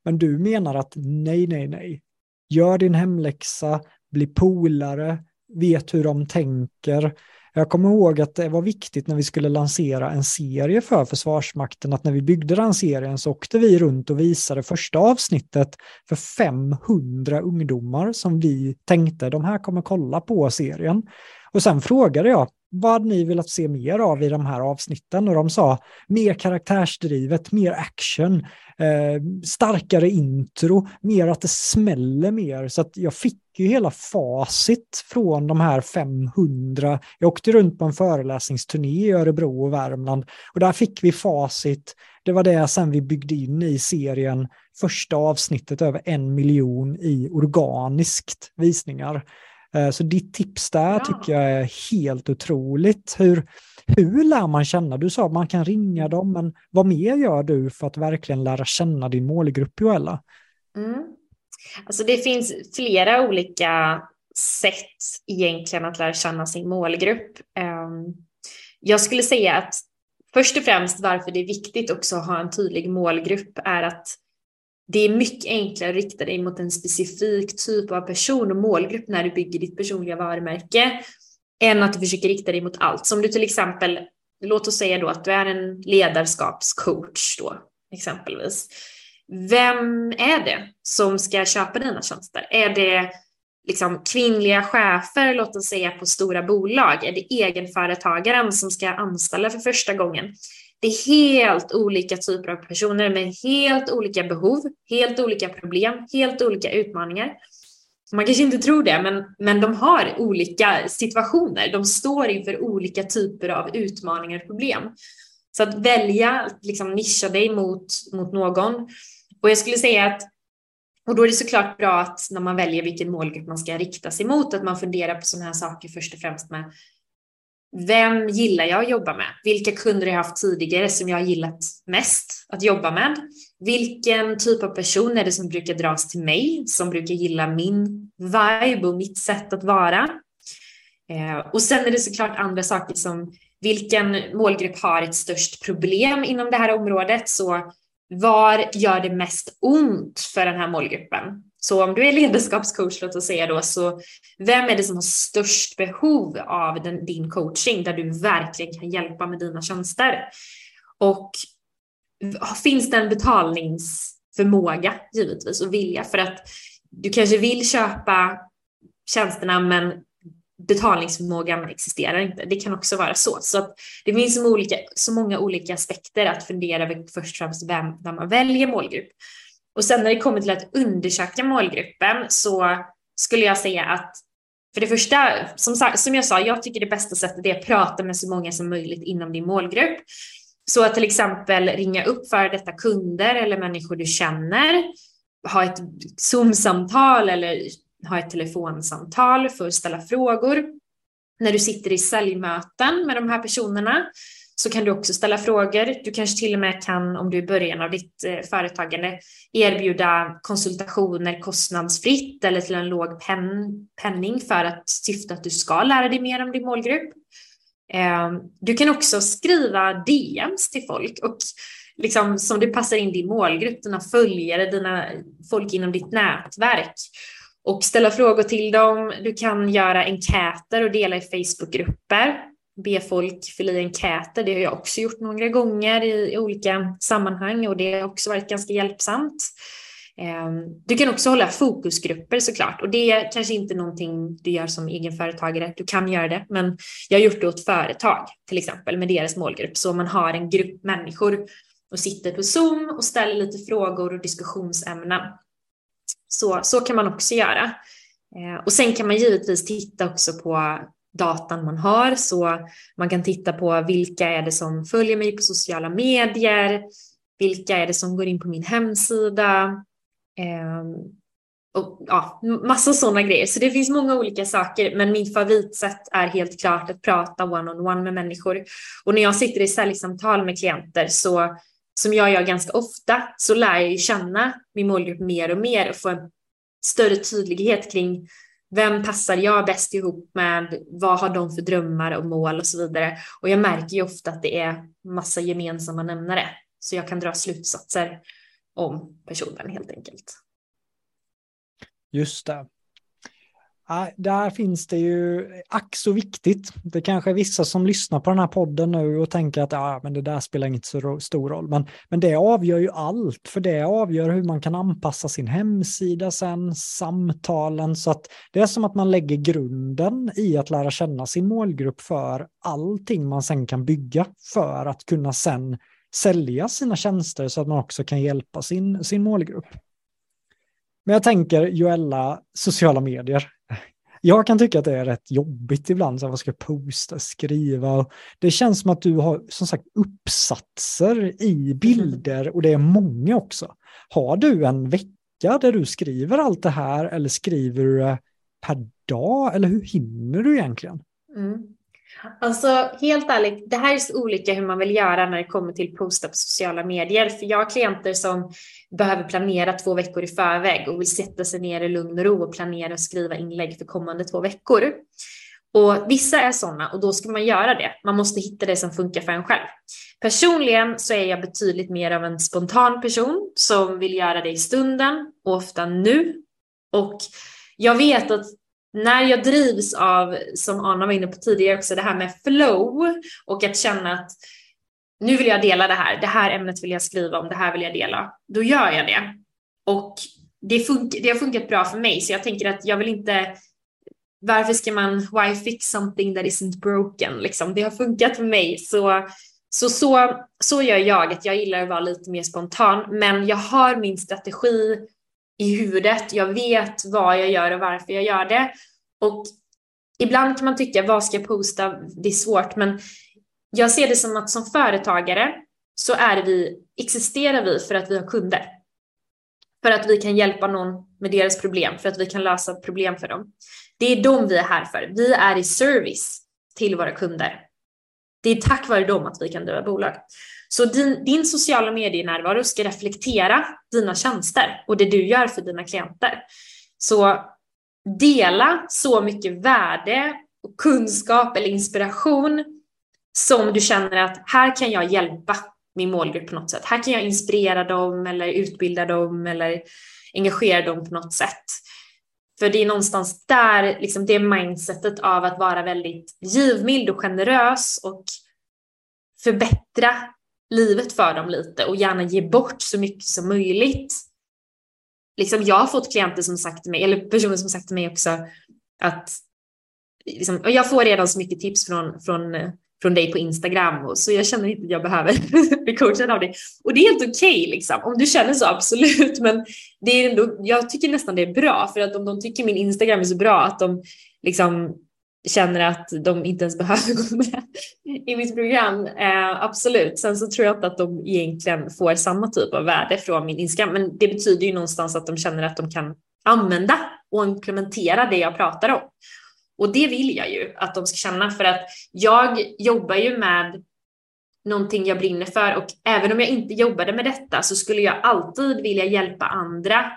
Men du menar att nej, nej, nej. Gör din hemläxa, bli polare, vet hur de tänker, jag kommer ihåg att det var viktigt när vi skulle lansera en serie för Försvarsmakten att när vi byggde den serien så åkte vi runt och visade första avsnittet för 500 ungdomar som vi tänkte de här kommer kolla på serien. Och sen frågade jag vad hade ni velat se mer av i de här avsnitten? Och de sa mer karaktärsdrivet, mer action, eh, starkare intro, mer att det smäller mer. Så att jag fick ju hela facit från de här 500. Jag åkte runt på en föreläsningsturné i Örebro och Värmland och där fick vi facit. Det var det sen vi byggde in i serien första avsnittet över en miljon i organiskt visningar. Eh, så ditt tips där ja. tycker jag är helt otroligt. Hur, hur lär man känna? Du sa att man kan ringa dem, men vad mer gör du för att verkligen lära känna din målgrupp, Joella? Mm. Alltså det finns flera olika sätt egentligen att lära känna sin målgrupp. Ehm, jag skulle säga att först och främst varför det är viktigt också att ha en tydlig målgrupp är att det är mycket enklare att rikta dig mot en specifik typ av person och målgrupp när du bygger ditt personliga varumärke än att du försöker rikta dig mot allt. Som du till exempel, låt oss säga då att du är en ledarskapscoach då exempelvis. Vem är det som ska köpa dina tjänster? Är det liksom kvinnliga chefer, låt oss säga på stora bolag? Är det egenföretagaren som ska anställa för första gången? Det är helt olika typer av personer med helt olika behov, helt olika problem, helt olika utmaningar. Man kanske inte tror det, men, men de har olika situationer. De står inför olika typer av utmaningar och problem. Så att välja, liksom nischa dig mot, mot någon. Och jag skulle säga att och då är det såklart bra att när man väljer vilken målgrupp man ska rikta sig mot, att man funderar på sådana här saker först och främst med vem gillar jag att jobba med? Vilka kunder har jag haft tidigare som jag har gillat mest att jobba med? Vilken typ av person är det som brukar dras till mig, som brukar gilla min vibe och mitt sätt att vara? Eh, och sen är det såklart andra saker som vilken målgrupp har ett störst problem inom det här området? Så var gör det mest ont för den här målgruppen? Så om du är ledarskapscoach, låt oss säga då, så vem är det som har störst behov av den, din coaching där du verkligen kan hjälpa med dina tjänster? Och finns det en betalningsförmåga givetvis och vilja för att du kanske vill köpa tjänsterna men betalningsförmågan existerar inte. Det kan också vara så. Så att det finns så, olika, så många olika aspekter att fundera över först och främst vem, när man väljer målgrupp. Och sen när det kommer till att undersöka målgruppen så skulle jag säga att för det första, som, som jag sa, jag tycker det bästa sättet är att prata med så många som möjligt inom din målgrupp. Så att till exempel ringa upp för detta kunder eller människor du känner, ha ett Zoom-samtal eller ha ett telefonsamtal för att ställa frågor. När du sitter i säljmöten med de här personerna så kan du också ställa frågor. Du kanske till och med kan, om du är i början av ditt eh, företagande, erbjuda konsultationer kostnadsfritt eller till en låg pen, penning för att syfta att du ska lära dig mer om din målgrupp. Ehm, du kan också skriva DMs till folk och liksom som du passar in din målgrupp, dina följare, dina folk inom ditt nätverk och ställa frågor till dem. Du kan göra enkäter och dela i Facebookgrupper be folk fylla i enkäter. Det har jag också gjort några gånger i, i olika sammanhang och det har också varit ganska hjälpsamt. Ehm, du kan också hålla fokusgrupper såklart och det är kanske inte någonting du gör som egenföretagare. Du kan göra det, men jag har gjort det åt företag till exempel med deras målgrupp. Så man har en grupp människor och sitter på Zoom och ställer lite frågor och diskussionsämnen. Så, så kan man också göra. Ehm, och sen kan man givetvis titta också på datan man har. Så man kan titta på vilka är det som följer mig på sociala medier, vilka är det som går in på min hemsida. Eh, och ja, massa sådana grejer. Så det finns många olika saker, men min favoritsätt är helt klart att prata one-on-one -on -one med människor. Och när jag sitter i säljsamtal med klienter så som jag gör ganska ofta så lär jag ju känna min målgrupp mer och mer och få en större tydlighet kring vem passar jag bäst ihop med? Vad har de för drömmar och mål och så vidare? Och jag märker ju ofta att det är massa gemensamma nämnare, så jag kan dra slutsatser om personen helt enkelt. Just det. Där finns det ju ack så viktigt. Det kanske är vissa som lyssnar på den här podden nu och tänker att ja, men det där spelar inte så stor roll. Men, men det avgör ju allt, för det avgör hur man kan anpassa sin hemsida sen, samtalen. Så att det är som att man lägger grunden i att lära känna sin målgrupp för allting man sen kan bygga för att kunna sen sälja sina tjänster så att man också kan hjälpa sin, sin målgrupp. Men jag tänker Joella, sociala medier. Jag kan tycka att det är rätt jobbigt ibland, så vad ska jag posta, skriva. Det känns som att du har som sagt uppsatser i bilder och det är många också. Har du en vecka där du skriver allt det här eller skriver du per dag? Eller hur hinner du egentligen? Mm. Alltså helt ärligt, det här är så olika hur man vill göra när det kommer till posta på sociala medier. För jag har klienter som behöver planera två veckor i förväg och vill sätta sig ner i lugn och ro och planera och skriva inlägg för kommande två veckor. Och vissa är sådana och då ska man göra det. Man måste hitta det som funkar för en själv. Personligen så är jag betydligt mer av en spontan person som vill göra det i stunden och ofta nu. Och jag vet att när jag drivs av, som Anna var inne på tidigare också, det här med flow och att känna att nu vill jag dela det här, det här ämnet vill jag skriva om, det här vill jag dela, då gör jag det. Och det, fun det har funkat bra för mig, så jag tänker att jag vill inte varför ska man why fix something that isn't broken? Liksom. Det har funkat för mig. Så, så, så, så gör jag, att jag gillar att vara lite mer spontan. Men jag har min strategi i huvudet. Jag vet vad jag gör och varför jag gör det. Och ibland kan man tycka, vad ska jag posta? Det är svårt, men jag ser det som att som företagare så är vi, existerar vi för att vi har kunder. För att vi kan hjälpa någon med deras problem, för att vi kan lösa problem för dem. Det är dem vi är här för. Vi är i service till våra kunder. Det är tack vare dem att vi kan driva bolag. Så din, din sociala medienärvaro ska reflektera dina tjänster och det du gör för dina klienter. Så dela så mycket värde, och kunskap eller inspiration som du känner att här kan jag hjälpa min målgrupp på något sätt. Här kan jag inspirera dem eller utbilda dem eller engagera dem på något sätt. För det är någonstans där, liksom det mindsetet av att vara väldigt givmild och generös och förbättra livet för dem lite och gärna ge bort så mycket som möjligt. Liksom jag har fått klienter som sagt till mig, eller personer som sagt till mig också att liksom, och jag får redan så mycket tips från, från från dig på Instagram och så jag känner inte att jag behöver [LAUGHS] bli coachad av dig. Och det är helt okej okay, liksom. Om du känner så, absolut. Men det är ändå, jag tycker nästan det är bra för att om de tycker min Instagram är så bra att de liksom känner att de inte ens behöver gå med i mitt program. Eh, absolut. Sen så tror jag inte att de egentligen får samma typ av värde från min Instagram. Men det betyder ju någonstans att de känner att de kan använda och implementera det jag pratar om. Och det vill jag ju att de ska känna för att jag jobbar ju med någonting jag brinner för och även om jag inte jobbade med detta så skulle jag alltid vilja hjälpa andra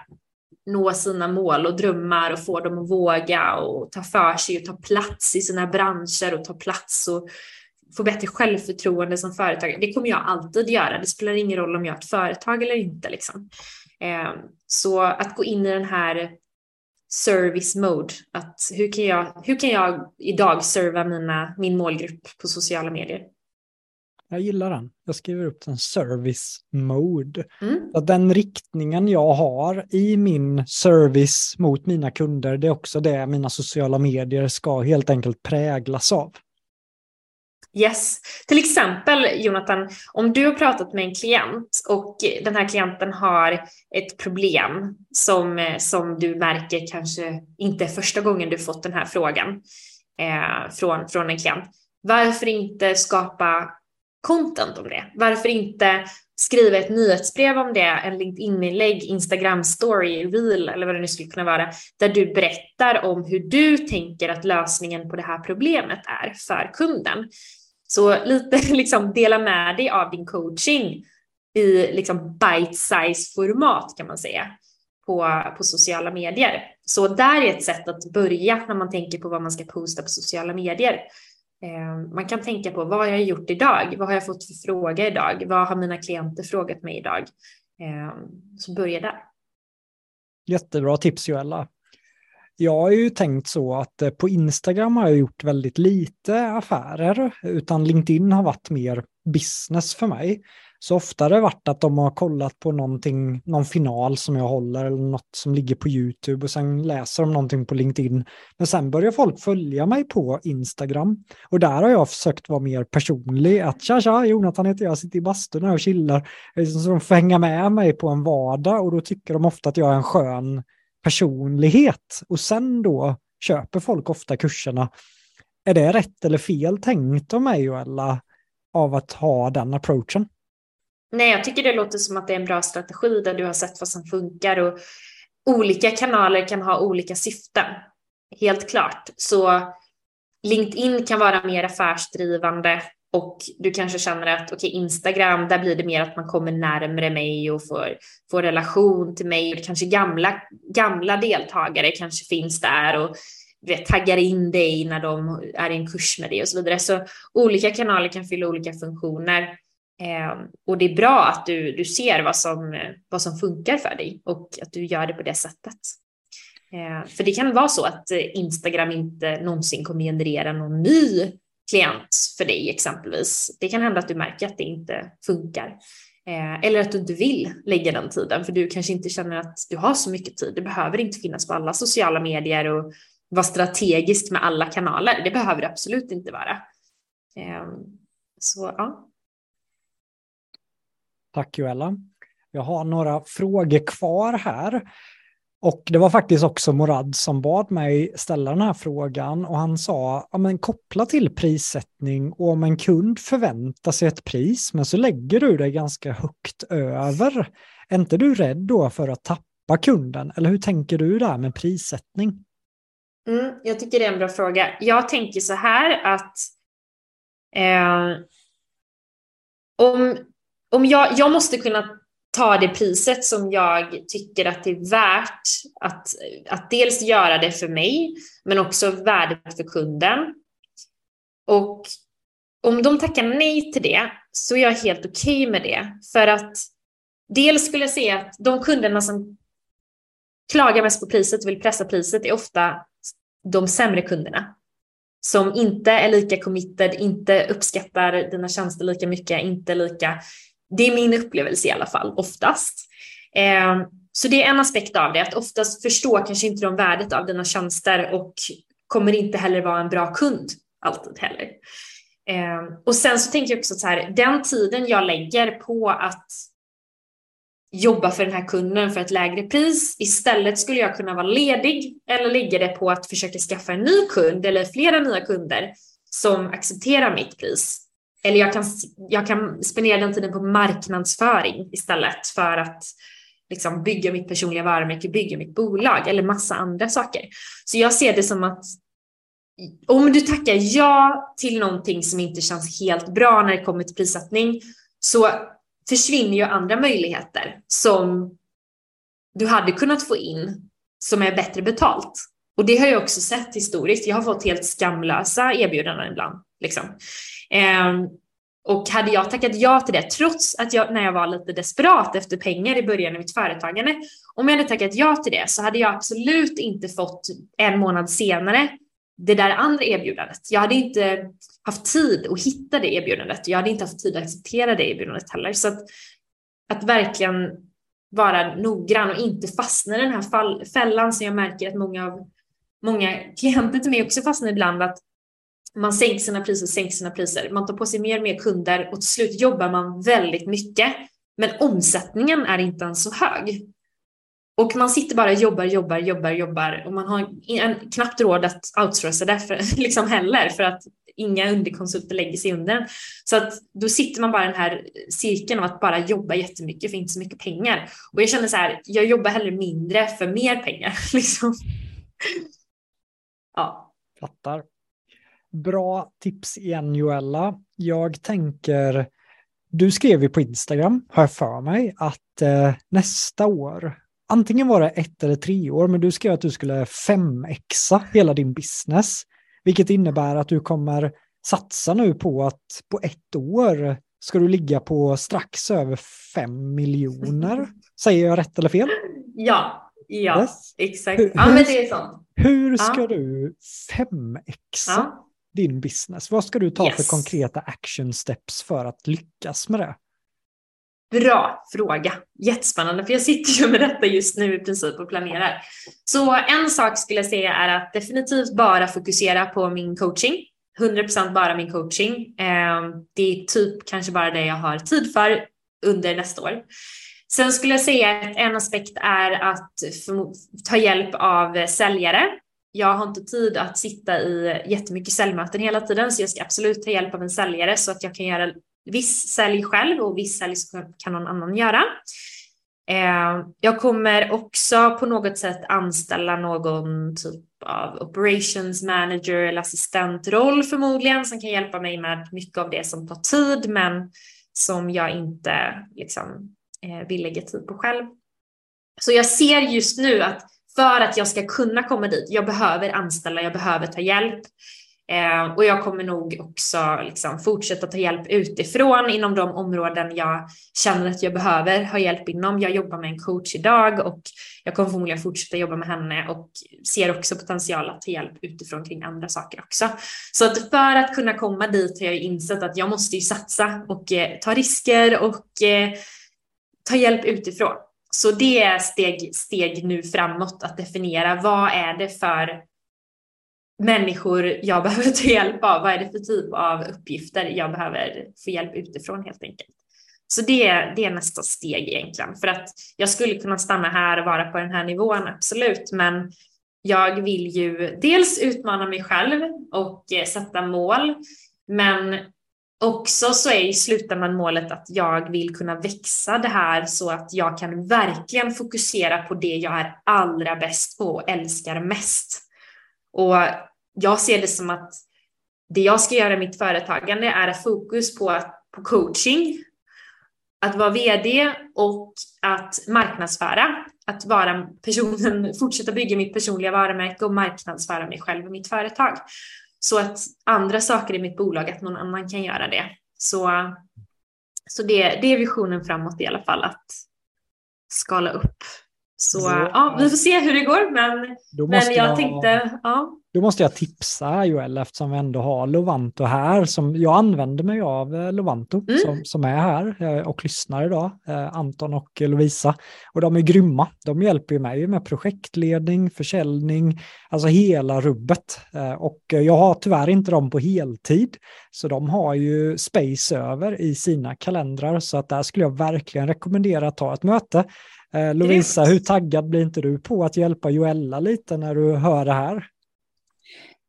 nå sina mål och drömmar och få dem att våga och ta för sig och ta plats i sina branscher och ta plats och få bättre självförtroende som företagare. Det kommer jag alltid göra. Det spelar ingen roll om jag har ett företag eller inte. Liksom. Eh, så att gå in i den här service mode. Att hur, kan jag, hur kan jag idag serva mina, min målgrupp på sociala medier? Jag gillar den. Jag skriver upp den service mode. Mm. Att den riktningen jag har i min service mot mina kunder, det är också det mina sociala medier ska helt enkelt präglas av. Yes. Till exempel Jonathan, om du har pratat med en klient och den här klienten har ett problem som, som du märker kanske inte är första gången du fått den här frågan eh, från, från en klient. Varför inte skapa content om det? Varför inte skriva ett nyhetsbrev om det, en LinkedIn-inlägg, Instagram-story, reel eller vad det nu skulle kunna vara, där du berättar om hur du tänker att lösningen på det här problemet är för kunden. Så lite [LAUGHS] liksom dela med dig av din coaching i liksom bite-size format kan man säga på, på sociala medier. Så där är ett sätt att börja när man tänker på vad man ska posta på sociala medier. Ehm, man kan tänka på vad har jag gjort idag? Vad har jag fått för fråga idag? Vad har mina klienter frågat mig idag? Ehm, så börja där. Jättebra tips Joella. Jag har ju tänkt så att eh, på Instagram har jag gjort väldigt lite affärer, utan LinkedIn har varit mer business för mig. Så ofta har det varit att de har kollat på någonting, någon final som jag håller eller något som ligger på YouTube och sen läser de någonting på LinkedIn. Men sen börjar folk följa mig på Instagram och där har jag försökt vara mer personlig. Att tja tja, Jonathan heter jag, sitter i bastun och chillar. Liksom så de får hänga med mig på en vardag och då tycker de ofta att jag är en skön personlighet och sen då köper folk ofta kurserna. Är det rätt eller fel tänkt av mig Joella, av att ha den approachen? Nej, jag tycker det låter som att det är en bra strategi där du har sett vad som funkar och olika kanaler kan ha olika syften. helt klart. Så LinkedIn kan vara mer affärsdrivande och du kanske känner att okay, Instagram, där blir det mer att man kommer närmre mig och får, får relation till mig. Kanske gamla, gamla deltagare kanske finns där och vet, taggar in dig när de är i en kurs med dig och så vidare. Så olika kanaler kan fylla olika funktioner. Eh, och det är bra att du, du ser vad som, vad som funkar för dig och att du gör det på det sättet. Eh, för det kan vara så att Instagram inte någonsin kommer generera någon ny klient för dig exempelvis. Det kan hända att du märker att det inte funkar. Eh, eller att du inte vill lägga den tiden för du kanske inte känner att du har så mycket tid. Det behöver inte finnas på alla sociala medier och vara strategisk med alla kanaler. Det behöver det absolut inte vara. Eh, så ja. Tack Joella. Jag har några frågor kvar här. Och det var faktiskt också Morad som bad mig ställa den här frågan och han sa, ja men koppla till prissättning och om en kund förväntar sig ett pris men så lägger du det ganska högt över, är inte du rädd då för att tappa kunden? Eller hur tänker du där med prissättning? Mm, jag tycker det är en bra fråga. Jag tänker så här att eh, om, om jag, jag måste kunna ta det priset som jag tycker att det är värt att, att dels göra det för mig, men också värdet för kunden. Och om de tackar nej till det så är jag helt okej okay med det. För att dels skulle jag säga att de kunderna som klagar mest på priset och vill pressa priset är ofta de sämre kunderna. Som inte är lika committed, inte uppskattar dina tjänster lika mycket, inte lika det är min upplevelse i alla fall, oftast. Eh, så det är en aspekt av det, att oftast förstår kanske inte de värdet av dina tjänster och kommer inte heller vara en bra kund alltid heller. Eh, och sen så tänker jag också så här, den tiden jag lägger på att jobba för den här kunden för ett lägre pris. Istället skulle jag kunna vara ledig eller lägga det på att försöka skaffa en ny kund eller flera nya kunder som accepterar mitt pris. Eller jag kan, jag kan spendera den tiden på marknadsföring istället för att liksom bygga mitt personliga varumärke, bygga mitt bolag eller massa andra saker. Så jag ser det som att om du tackar ja till någonting som inte känns helt bra när det kommer till prissättning så försvinner ju andra möjligheter som du hade kunnat få in som är bättre betalt. Och det har jag också sett historiskt. Jag har fått helt skamlösa erbjudanden ibland. Liksom. Ehm, och hade jag tackat ja till det, trots att jag, när jag var lite desperat efter pengar i början av mitt företagande, om jag hade tackat ja till det så hade jag absolut inte fått en månad senare det där andra erbjudandet. Jag hade inte haft tid att hitta det erbjudandet. Jag hade inte haft tid att acceptera det erbjudandet heller. Så att, att verkligen vara noggrann och inte fastna i den här fällan som jag märker att många av många klienter till mig också fastnar ibland att man sänker sina priser, sänker sina priser. Man tar på sig mer och mer kunder och till slut jobbar man väldigt mycket. Men omsättningen är inte ens så hög. Och man sitter bara och jobbar, jobbar, jobbar, jobbar och man har en, knappt råd att outsourca det för, [LAUGHS] liksom heller för att inga underkonsulter lägger sig under Så att då sitter man bara i den här cirkeln av att bara jobba jättemycket för inte så mycket pengar. Och jag känner så här, jag jobbar hellre mindre för mer pengar. [LAUGHS] Liksom. Ja. Fattar. Bra tips igen Joella. Jag tänker, du skrev ju på Instagram, har jag för mig, att eh, nästa år, antingen var det ett eller tre år, men du skrev att du skulle femexa hela din business, vilket innebär att du kommer satsa nu på att på ett år ska du ligga på strax över fem miljoner. Säger jag rätt eller fel? Ja, ja, yes. exakt. Ja, men det är sant. Hur ska ja. du femexa ja din business? Vad ska du ta yes. för konkreta action steps för att lyckas med det? Bra fråga. Jättespännande, för jag sitter ju med detta just nu i princip och planerar. Så en sak skulle jag säga är att definitivt bara fokusera på min coaching. 100% bara min coaching. Ehm, det är typ kanske bara det jag har tid för under nästa år. Sen skulle jag säga att en aspekt är att ta hjälp av säljare jag har inte tid att sitta i jättemycket säljmöten hela tiden så jag ska absolut ta hjälp av en säljare så att jag kan göra viss sälj själv och viss sälj kan någon annan göra. Eh, jag kommer också på något sätt anställa någon typ av operations manager eller assistentroll förmodligen som kan hjälpa mig med mycket av det som tar tid men som jag inte liksom, eh, vill lägga tid på själv. Så jag ser just nu att för att jag ska kunna komma dit, jag behöver anställa, jag behöver ta hjälp. Eh, och jag kommer nog också liksom fortsätta ta hjälp utifrån inom de områden jag känner att jag behöver ha hjälp inom. Jag jobbar med en coach idag och jag kommer förmodligen fortsätta jobba med henne och ser också potential att ta hjälp utifrån kring andra saker också. Så att för att kunna komma dit har jag insett att jag måste ju satsa och eh, ta risker och eh, ta hjälp utifrån. Så det är steg, steg nu framåt att definiera vad är det för människor jag [LAUGHS] behöver ta hjälp av. Vad är det för typ av uppgifter jag behöver få hjälp utifrån helt enkelt. Så det, det är nästa steg egentligen. För att jag skulle kunna stanna här och vara på den här nivån, absolut. Men jag vill ju dels utmana mig själv och eh, sätta mål. Men också så är i slutändan målet att jag vill kunna växa det här så att jag kan verkligen fokusera på det jag är allra bäst på och älskar mest. Och jag ser det som att det jag ska göra i mitt företagande är att fokus på, på coaching, att vara vd och att marknadsföra. Att vara personen, fortsätta bygga mitt personliga varumärke och marknadsföra mig själv och mitt företag. Så att andra saker i mitt bolag, att någon annan kan göra det. Så, så det, det är visionen framåt i alla fall, att skala upp. Så ja, vi får se hur det går, men, men jag, jag tänkte, ja. Då måste jag tipsa Joel eftersom vi ändå har Lovanto här. Som, jag använder mig av eh, Lovanto mm. som, som är här eh, och lyssnar idag. Eh, Anton och Lovisa. Och de är grymma. De hjälper ju mig med projektledning, försäljning, alltså hela rubbet. Och jag har tyvärr inte dem på heltid. Så de har ju space över i sina kalendrar. Så att där skulle jag verkligen rekommendera att ta ett möte. Lovisa, hur taggad blir inte du på att hjälpa Joella lite när du hör det här?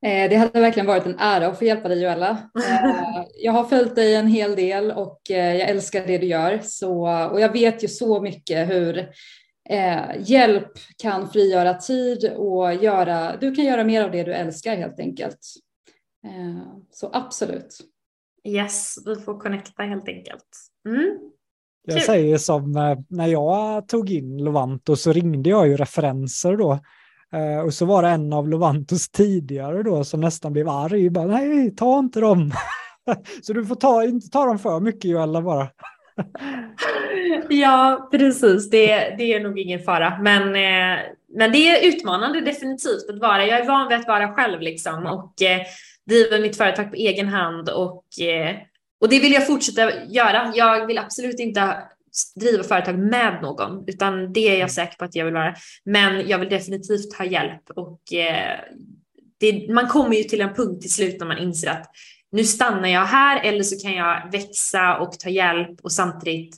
Eh, det hade verkligen varit en ära att få hjälpa dig Joella. Eh, jag har följt dig en hel del och eh, jag älskar det du gör. Så, och jag vet ju så mycket hur hjälp kan frigöra tid och göra, du kan göra mer av det du älskar helt enkelt. Så absolut. Yes, vi får connecta helt enkelt. Mm. Jag säger som när jag tog in Lovanto så ringde jag ju referenser då Uh, och så var det en av Lovantos tidigare då som nästan blev arg. Bara, Nej, ta inte dem. [LAUGHS] så du får ta, inte ta dem för mycket Joella bara. ja, precis. Det, det är nog ingen fara. Men, eh, men det är utmanande definitivt att vara. Jag är van vid att vara själv liksom och eh, driver mitt företag på egen hand och, eh, och det vill jag fortsätta göra. Jag vill absolut inte driva företag med någon, utan det är jag mm. säker på att jag vill vara. Men jag vill definitivt ha hjälp och eh, det, man kommer ju till en punkt till slut när man inser att nu stannar jag här eller så kan jag växa och ta hjälp och samtidigt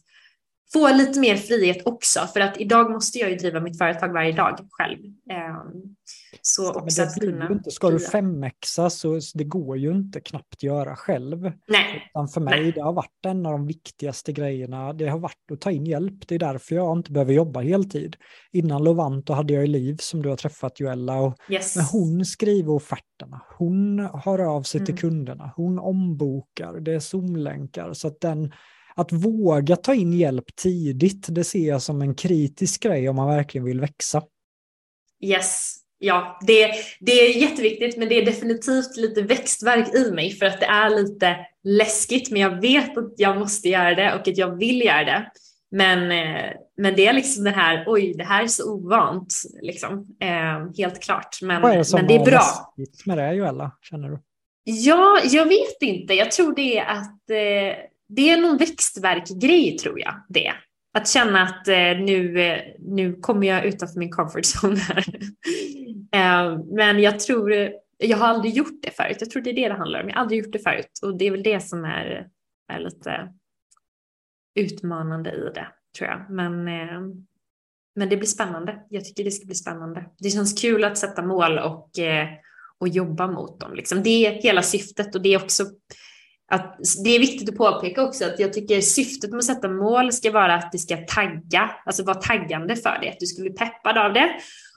få lite mer frihet också. För att idag måste jag ju driva mitt företag varje dag själv. Um, så också att kunna... Inte, ska du femexa så det går ju inte knappt göra själv. Nej. Utan för mig Nej. det har varit en av de viktigaste grejerna. Det har varit att ta in hjälp. Det är därför jag inte behöver jobba heltid. Innan Lovanto hade jag i liv som du har träffat Joella. Och yes. Men hon skriver offerterna. Hon hör av sig mm. till kunderna. Hon ombokar. Det är Zoom-länkar. Så att den att våga ta in hjälp tidigt, det ser jag som en kritisk grej om man verkligen vill växa. Yes, ja, det, det är jätteviktigt, men det är definitivt lite växtverk i mig för att det är lite läskigt, men jag vet att jag måste göra det och att jag vill göra det. Men, eh, men det är liksom det här, oj, det här är så ovant, liksom. Eh, helt klart. Men, Vad är det som men det är bra. läskigt med det, Joella, känner du? Ja, jag vet inte. Jag tror det är att eh, det är någon växtverkgrej tror jag det. Att känna att eh, nu, eh, nu kommer jag utanför min comfort zone här. Eh, men jag tror, jag har aldrig gjort det förut. Jag tror det är det det handlar om. Jag har aldrig gjort det förut och det är väl det som är, är lite utmanande i det tror jag. Men, eh, men det blir spännande. Jag tycker det ska bli spännande. Det känns kul att sätta mål och, eh, och jobba mot dem. Liksom. Det är hela syftet och det är också att det är viktigt att påpeka också att jag tycker syftet med att sätta mål ska vara att det ska tagga, alltså vara taggande för det. att du ska bli peppad av det.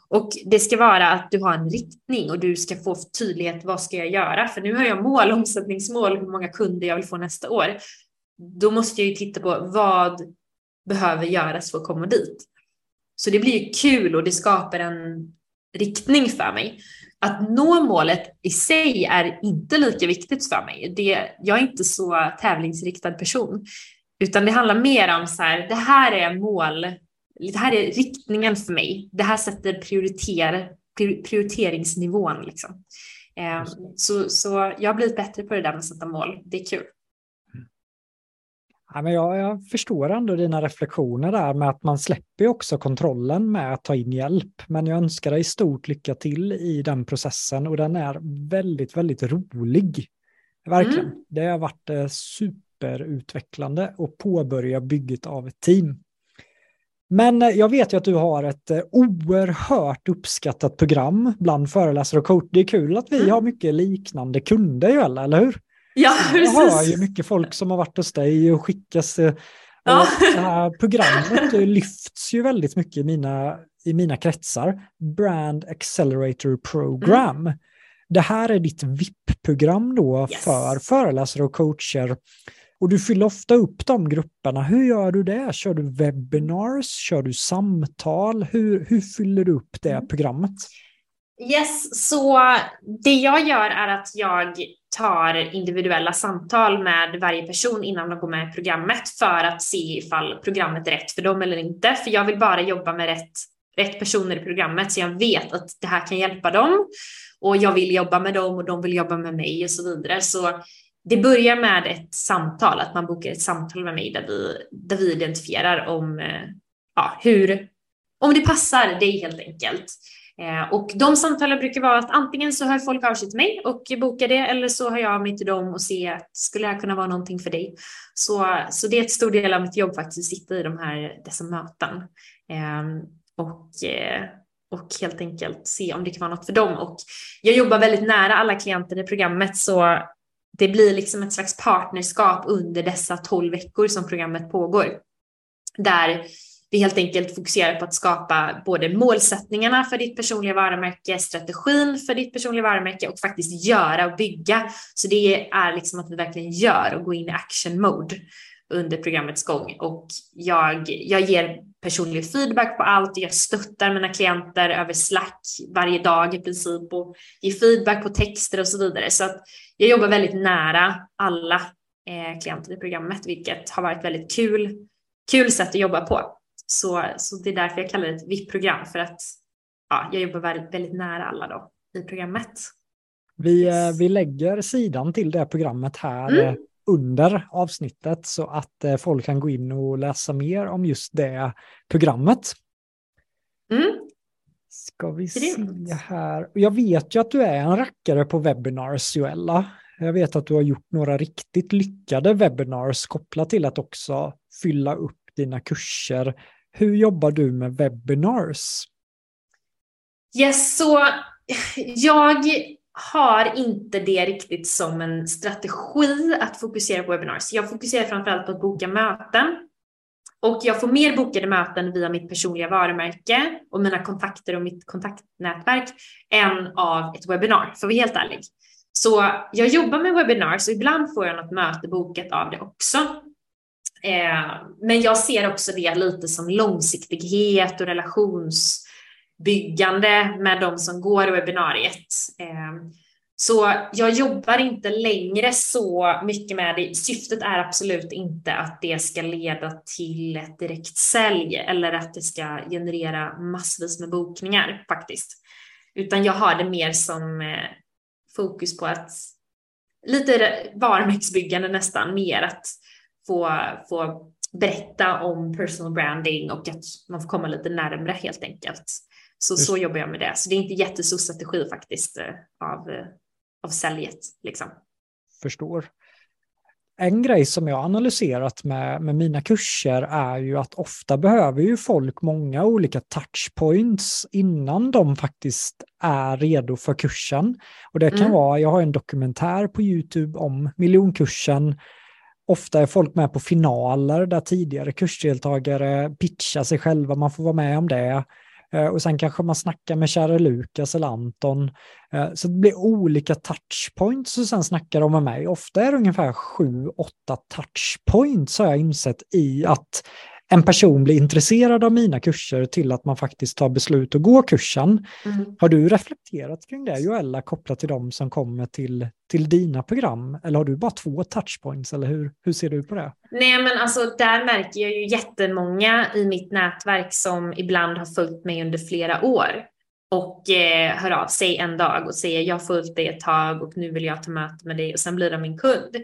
Och det ska vara att du har en riktning och du ska få tydlighet, vad ska jag göra? För nu har jag mål, omsättningsmål, hur många kunder jag vill få nästa år. Då måste jag ju titta på vad behöver göras för att komma dit. Så det blir ju kul och det skapar en riktning för mig. Att nå målet i sig är inte lika viktigt för mig. Det, jag är inte så tävlingsriktad person, utan det handlar mer om så här, det här är mål, det här är riktningen för mig. Det här sätter prioriter, prioriteringsnivån. Liksom. Eh, så, så jag har blivit bättre på det där med att sätta mål. Det är kul. Ja, men jag, jag, förstår ändå dina reflektioner där med att man släpper också kontrollen med att ta in hjälp. Men jag önskar dig stort lycka till i den processen och den är väldigt, väldigt rolig. Verkligen. Mm. Det har varit eh, superutvecklande att påbörja bygget av ett team. Men eh, jag vet ju att du har ett eh, oerhört uppskattat program bland föreläsare och coach. Det är kul att vi mm. har mycket liknande kunder, Joella, eller hur? Ja, precis. Jag hör ju mycket folk som har varit hos dig och skickas. Och ja. Det här programmet lyfts ju väldigt mycket i mina, i mina kretsar. Brand Accelerator Program. Mm. Det här är ditt VIP-program då yes. för föreläsare och coacher. Och du fyller ofta upp de grupperna. Hur gör du det? Kör du webinars? Kör du samtal? Hur, hur fyller du upp det mm. programmet? Yes, så det jag gör är att jag tar individuella samtal med varje person innan de går med i programmet för att se ifall programmet är rätt för dem eller inte. För jag vill bara jobba med rätt, rätt personer i programmet så jag vet att det här kan hjälpa dem och jag vill jobba med dem och de vill jobba med mig och så vidare. Så det börjar med ett samtal, att man bokar ett samtal med mig där vi, där vi identifierar om eh, ja, hur, om det passar dig helt enkelt. Eh, och de samtalen brukar vara att antingen så hör folk av sig till mig och bokar det eller så hör jag mig till dem och ser att skulle det här kunna vara någonting för dig? Så, så det är ett stor del av mitt jobb faktiskt att sitta i de här, dessa möten. Eh, och, eh, och helt enkelt se om det kan vara något för dem. Och jag jobbar väldigt nära alla klienter i programmet så det blir liksom ett slags partnerskap under dessa tolv veckor som programmet pågår. Där vi helt enkelt fokuserar på att skapa både målsättningarna för ditt personliga varumärke, strategin för ditt personliga varumärke och faktiskt göra och bygga. Så det är liksom att vi verkligen gör och går in i action mode under programmets gång och jag, jag ger personlig feedback på allt. Jag stöttar mina klienter över Slack varje dag i princip och ger feedback på texter och så vidare. Så att jag jobbar väldigt nära alla eh, klienter i programmet, vilket har varit väldigt kul, kul sätt att jobba på. Så, så det är därför jag kallar det ett VIP-program för att ja, jag jobbar väldigt, väldigt nära alla då i programmet. Vi, eh, yes. vi lägger sidan till det programmet här mm. Under avsnittet så att eh, folk kan gå in och läsa mer om just det programmet. Mm. Ska vi se här. Jag vet ju att du är en rackare på webinars, Joella. Jag vet att du har gjort några riktigt lyckade webinars kopplat till att också fylla upp dina kurser hur jobbar du med webinars? Yes, så jag har inte det riktigt som en strategi att fokusera på webinars. Jag fokuserar framförallt på att boka möten och jag får mer bokade möten via mitt personliga varumärke och mina kontakter och mitt kontaktnätverk än av ett webbinar, för att vara helt ärlig. Så jag jobbar med webinars och ibland får jag något möte bokat av det också. Eh, men jag ser också det lite som långsiktighet och relations byggande med de som går webbinariet. Ehm, så jag jobbar inte längre så mycket med det. Syftet är absolut inte att det ska leda till ett direkt sälj eller att det ska generera massvis med bokningar faktiskt. Utan jag har det mer som eh, fokus på att lite varumärkesbyggande nästan, mer att få, få berätta om personal branding och att man får komma lite närmre helt enkelt. Så, så jobbar jag med det. Så det är inte jättestor strategi faktiskt eh, av, eh, av säljet. Liksom. Förstår. en grej som jag analyserat med, med mina kurser är ju att ofta behöver ju folk många olika touchpoints innan de faktiskt är redo för kursen. Och det kan mm. vara, jag har en dokumentär på YouTube om miljonkursen. Ofta är folk med på finaler där tidigare kursdeltagare pitchar sig själva, man får vara med om det. Eh, och sen kanske man snackar med kära Lukas eller Anton. Eh, så det blir olika touchpoints och sen snackar de med mig. Ofta är det ungefär sju, åtta touchpoints har jag insett i att en person blir intresserad av mina kurser till att man faktiskt tar beslut att gå kursen. Mm. Har du reflekterat kring det Joella kopplat till de som kommer till, till dina program? Eller har du bara två touchpoints eller hur, hur ser du på det? Nej men alltså där märker jag ju jättemånga i mitt nätverk som ibland har följt mig under flera år och eh, hör av sig en dag och säger jag har följt dig ett tag och nu vill jag ta möte med dig och sen blir de min kund.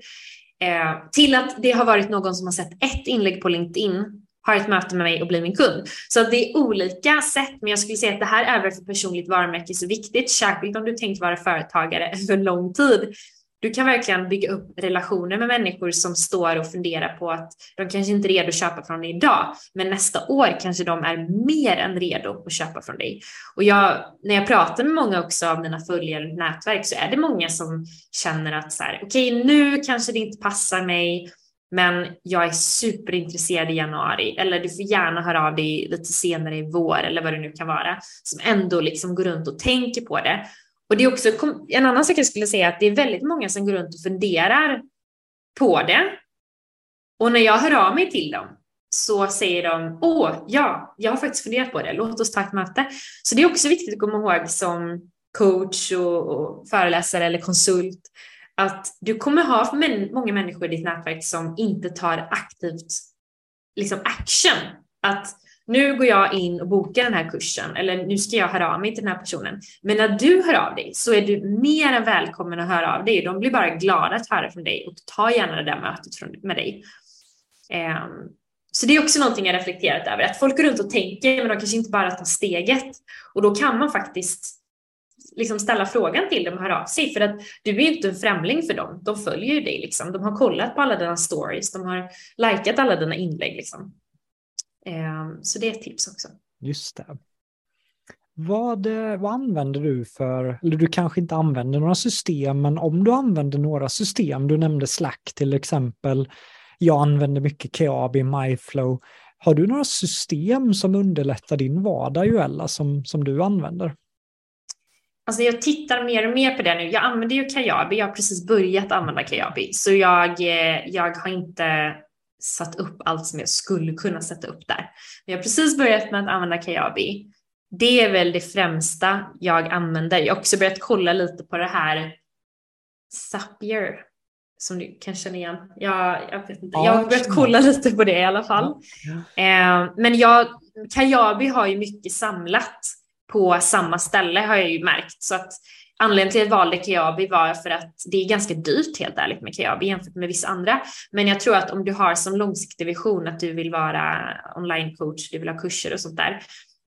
Eh, till att det har varit någon som har sett ett inlägg på LinkedIn har ett möte med mig och blir min kund. Så det är olika sätt, men jag skulle säga att det här är för personligt varumärke så viktigt, särskilt om du tänkt vara företagare [LAUGHS] för lång tid. Du kan verkligen bygga upp relationer med människor som står och funderar på att de kanske inte är redo att köpa från dig idag, men nästa år kanske de är mer än redo att köpa från dig. Och jag, när jag pratar med många också av mina följare och nätverk så är det många som känner att så här, okej, okay, nu kanske det inte passar mig men jag är superintresserad i januari eller du får gärna höra av dig lite senare i vår eller vad det nu kan vara som ändå liksom går runt och tänker på det. Och det är också en annan sak jag skulle säga att det är väldigt många som går runt och funderar på det. Och när jag hör av mig till dem så säger de åh ja, jag har faktiskt funderat på det, låt oss ta ett möte. Så det är också viktigt att komma ihåg som coach och, och föreläsare eller konsult att du kommer ha många människor i ditt nätverk som inte tar aktivt liksom action. Att nu går jag in och bokar den här kursen eller nu ska jag höra av mig till den här personen. Men när du hör av dig så är du mer än välkommen att höra av dig. De blir bara glada att höra från dig och ta gärna det där mötet med dig. Um, så det är också någonting jag reflekterat över, att folk går runt och tänker men de kanske inte bara tar steget. Och då kan man faktiskt liksom ställa frågan till dem och höra av sig för att du är ju inte en främling för dem. De följer ju dig liksom. De har kollat på alla dina stories, de har likat alla dina inlägg liksom. Ehm, så det är ett tips också. Just det. Vad, eh, vad använder du för, eller du kanske inte använder några system, men om du använder några system, du nämnde Slack till exempel, jag använder mycket Keabi, MyFlow. Har du några system som underlättar din vardag, Joella, som, som du använder? Alltså jag tittar mer och mer på det nu. Jag använder ju Kajabi. Jag har precis börjat använda Kajabi, så jag, eh, jag har inte satt upp allt som jag skulle kunna sätta upp där. Men jag har precis börjat med att använda Kajabi. Det är väl det främsta jag använder. Jag har också börjat kolla lite på det här Zapier som du kan känna igen. Jag, jag, vet inte. jag har börjat kolla lite på det i alla fall. Eh, men jag, Kajabi har ju mycket samlat på samma ställe har jag ju märkt. Så att anledningen till att jag valde Kiabi var för att det är ganska dyrt helt ärligt med Kiabi jämfört med vissa andra. Men jag tror att om du har som långsiktig vision att du vill vara online coach, du vill ha kurser och sånt där,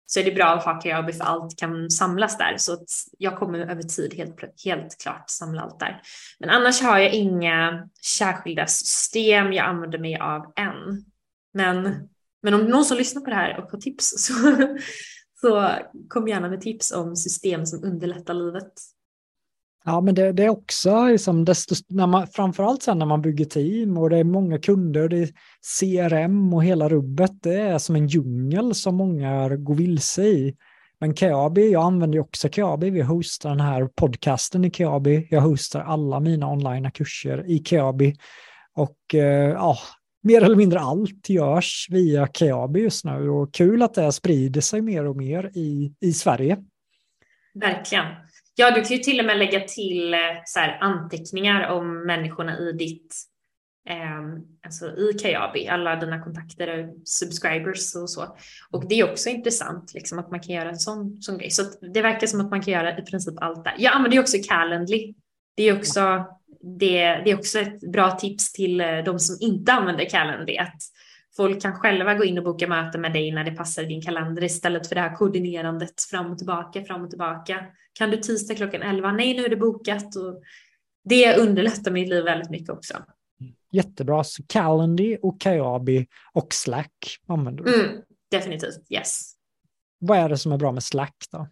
så är det bra att ha Kiabi för allt kan samlas där. Så att jag kommer över tid helt, helt klart samla allt där. Men annars har jag inga särskilda system jag använder mig av än. Men, men om någon som lyssnar på det här och har tips så [LAUGHS] så kom gärna med tips om system som underlättar livet. Ja, men det, det är också liksom desto, när man, framförallt sen när man bygger team och det är många kunder, det är CRM och hela rubbet, det är som en djungel som många går vilse i. Men Keabi, jag använder ju också Keabi, vi hostar den här podcasten i Keabi, jag hostar alla mina online kurser i Keabi. Och eh, ja, mer eller mindre allt görs via Keabi just nu och kul att det sprider sig mer och mer i, i Sverige. Verkligen. Ja, du kan ju till och med lägga till eh, så här, anteckningar om människorna i ditt eh, alltså i Kajabi, alla dina kontakter och subscribers och så. Och det är också intressant liksom, att man kan göra en sån, sån grej. Så det verkar som att man kan göra i princip allt där. Jag använder ju också Calendly. Det är också det, det är också ett bra tips till eh, de som inte använder Calendly att folk kan själva gå in och boka möte med dig när det passar i din kalender istället för det här koordinerandet fram och tillbaka, fram och tillbaka. Kan du tisdag klockan 11? Nej, nu är det bokat och det underlättar mitt liv väldigt mycket också. Jättebra. Så Calendly och Kajabi och Slack använder du. Mm, definitivt, yes. Vad är det som är bra med Slack då?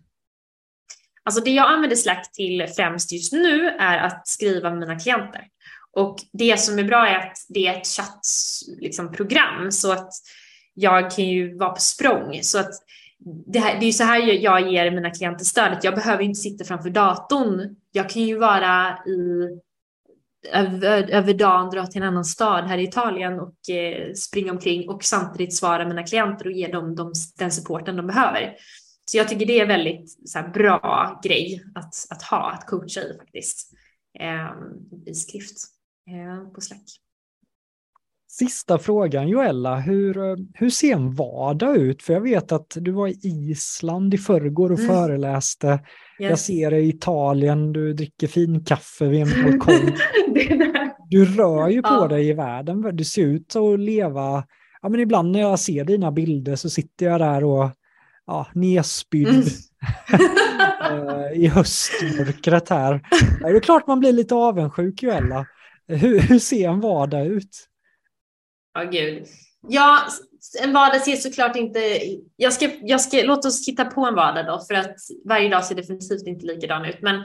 Alltså det jag använder Slack till främst just nu är att skriva med mina klienter. Och det som är bra är att det är ett chattprogram liksom, så att jag kan ju vara på språng. Så att det, här, det är ju så här jag ger mina klienter stödet. Jag behöver inte sitta framför datorn. Jag kan ju vara i, över, över dagen, dra till en annan stad här i Italien och eh, springa omkring och samtidigt svara mina klienter och ge dem de, den supporten de behöver. Så jag tycker det är väldigt så här, bra grej att, att ha, att coacha i faktiskt. Eh, I skrift eh, på Slack. Sista frågan Joella, hur, hur ser en vardag ut? För jag vet att du var i Island i förrgår och mm. föreläste. Yes. Jag ser dig i Italien, du dricker finkaffe vid en balkong. [LAUGHS] du rör ju på ja. dig i världen, du ser ut att leva. Ja, men ibland när jag ser dina bilder så sitter jag där och ja, nedspydd mm. [LAUGHS] Eh, i höstmörkret här. Det är klart man blir lite avundsjuk Joella. Hur, hur ser en vardag ut? Ja, oh, gud. Ja, en vardag ser såklart inte... Jag ska, jag ska, låt oss hitta på en vardag då, för att varje dag ser definitivt inte likadan ut. Men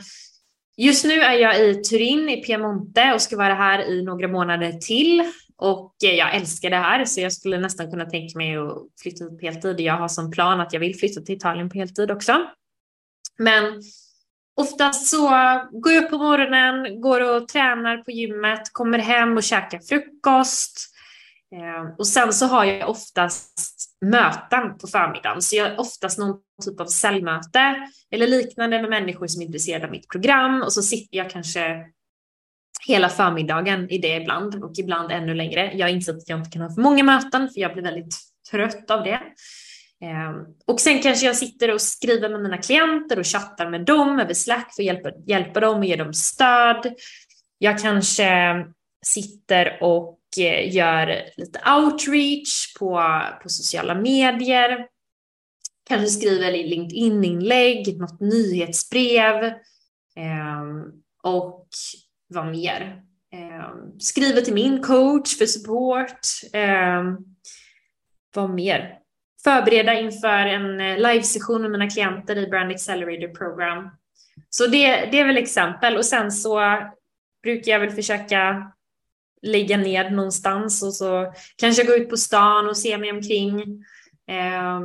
just nu är jag i Turin i Piemonte och ska vara här i några månader till. Och eh, jag älskar det här, så jag skulle nästan kunna tänka mig att flytta på heltid. Jag har som plan att jag vill flytta till Italien på heltid också. Men oftast så går jag upp på morgonen, går och tränar på gymmet, kommer hem och käkar frukost eh, och sen så har jag oftast möten på förmiddagen, så jag har oftast någon typ av säljmöte eller liknande med människor som är intresserade av mitt program och så sitter jag kanske hela förmiddagen i det ibland och ibland ännu längre. Jag har insett att jag inte kan ha för många möten för jag blir väldigt trött av det. Ehm, och sen kanske jag sitter och skriver med mina klienter och chattar med dem över Slack för att hjälpa, hjälpa dem och ge dem stöd. Jag kanske sitter och eh, gör lite outreach på, på sociala medier. Kanske skriver LinkedIn-inlägg, något nyhetsbrev ehm, och vad mer? Eh, skriver till min coach för support. Eh, vad mer? Förbereda inför en eh, live-session med mina klienter i Brand Accelerator Program. Så det, det är väl exempel och sen så brukar jag väl försöka lägga ner någonstans och så kanske gå ut på stan och se mig omkring. Eh,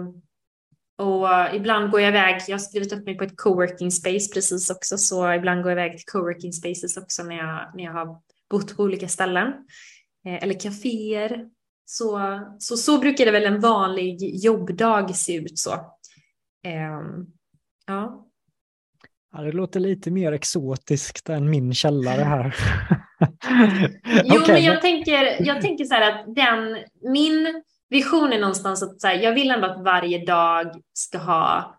och ibland går jag iväg, jag har skrivit upp mig på ett coworking space precis också, så ibland går jag iväg till coworking spaces också när jag, när jag har bott på olika ställen. Eh, eller kaféer. Så, så, så brukar det väl en vanlig jobbdag se ut så. Eh, ja. Ja, det låter lite mer exotiskt än min källare här. [LAUGHS] jo, okay. men jag tänker, jag tänker så här att den, min vision är någonstans att så här, jag vill ändå att varje dag ska ha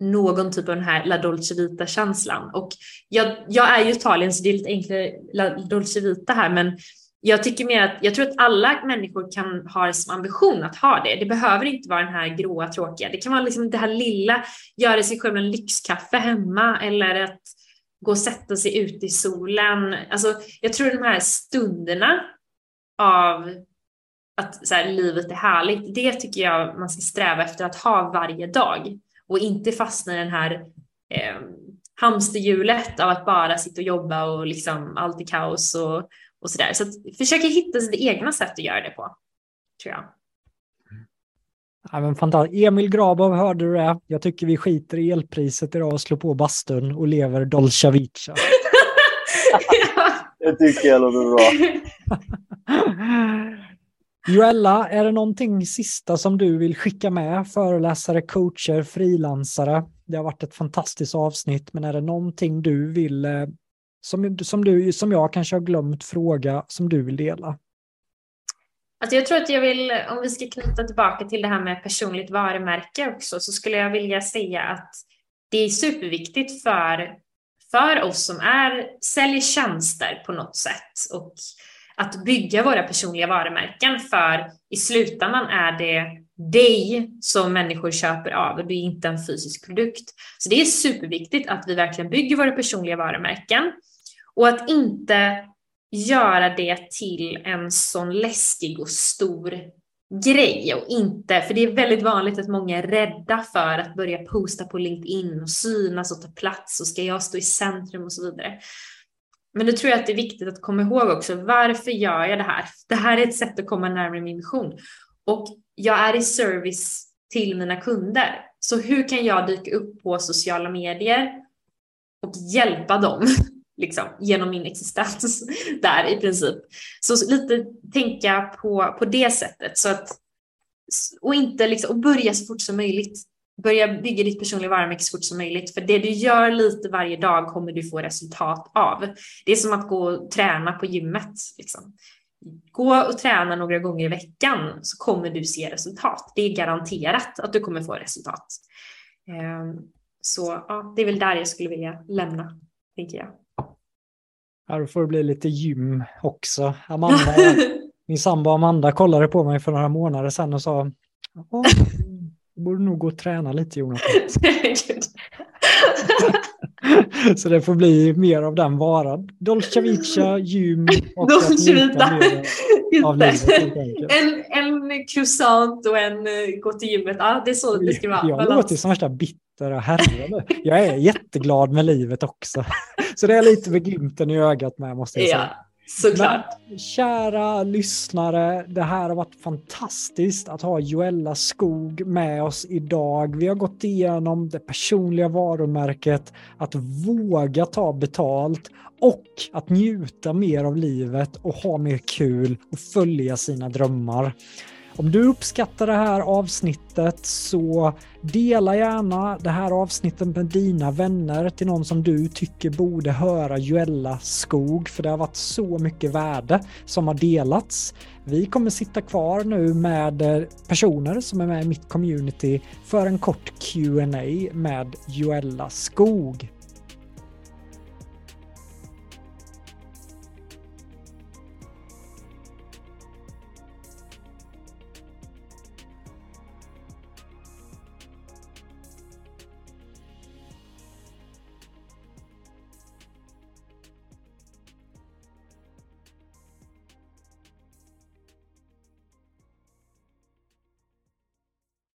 någon typ av den här La Dolce Vita-känslan. Och jag, jag är ju Italien så det är lite enklare La Dolce Vita här, men jag tycker mer att jag tror att alla människor kan ha som ambition att ha det. Det behöver inte vara den här gråa tråkiga. Det kan vara liksom det här lilla, göra sig själv en lyxkaffe hemma eller att gå och sätta sig ute i solen. Alltså, jag tror de här stunderna av att så här, livet är härligt, det tycker jag man ska sträva efter att ha varje dag och inte fastna i den här eh, hamsterhjulet av att bara sitta och jobba och liksom allt är kaos och, och sådär. Så att försöka hitta sitt egna sätt att göra det på, tror jag. Ja, men fantastiskt. Emil Grabov, hörde du det? Jag tycker vi skiter i elpriset idag och slår på bastun och lever Dolce Vita. [LAUGHS] det tycker jag låter bra. [LAUGHS] Joella, är det någonting sista som du vill skicka med föreläsare, coacher, frilansare? Det har varit ett fantastiskt avsnitt, men är det någonting du vill eh, som, som, du, som jag kanske har glömt fråga som du vill dela? Alltså jag tror att jag vill, om vi ska knyta tillbaka till det här med personligt varumärke också, så skulle jag vilja säga att det är superviktigt för, för oss som är, säljer tjänster på något sätt och att bygga våra personliga varumärken för i slutändan är det dig som människor köper av och det är inte en fysisk produkt. Så det är superviktigt att vi verkligen bygger våra personliga varumärken och att inte göra det till en sån läskig och stor grej och inte, för det är väldigt vanligt att många är rädda för att börja posta på LinkedIn och synas och ta plats och ska jag stå i centrum och så vidare. Men då tror jag att det är viktigt att komma ihåg också, varför gör jag det här? Det här är ett sätt att komma närmare min mission. Och jag är i service till mina kunder. Så hur kan jag dyka upp på sociala medier och hjälpa dem [LAUGHS] liksom, genom min existens [LAUGHS] där i princip. Så lite tänka på, på det sättet. Så att, och inte liksom, och börja så fort som möjligt. Börja bygga ditt personliga varumärke så fort som möjligt. För det du gör lite varje dag kommer du få resultat av. Det är som att gå och träna på gymmet. Liksom. Gå och träna några gånger i veckan så kommer du se resultat. Det är garanterat att du kommer få resultat. Ehm, så ja, det är väl där jag skulle vilja lämna, tänker jag. Ja, då får det bli lite gym också. Amanda, [LAUGHS] min sambo Amanda kollade på mig för några månader sedan och sa du borde nog gå och träna lite Jonathan. [LAUGHS] [LAUGHS] Så det får bli mer av den varan. Dolce Vita, gym och Dolce Vita. [LAUGHS] En, en croissant och en uh, gå till gymmet. Ja, det är så det ska vara. Jag låter som värsta bittra herre. Jag är jätteglad med livet också. Så det är lite med glimten i ögat med måste jag säga. Ja. Såklart. Men, eh, kära lyssnare, det här har varit fantastiskt att ha Joella Skog med oss idag. Vi har gått igenom det personliga varumärket, att våga ta betalt och att njuta mer av livet och ha mer kul och följa sina drömmar. Om du uppskattar det här avsnittet så dela gärna det här avsnittet med dina vänner till någon som du tycker borde höra Joella Skog för det har varit så mycket värde som har delats. Vi kommer sitta kvar nu med eh, personer som är med i mitt community för en kort Q&A med Joella Skog.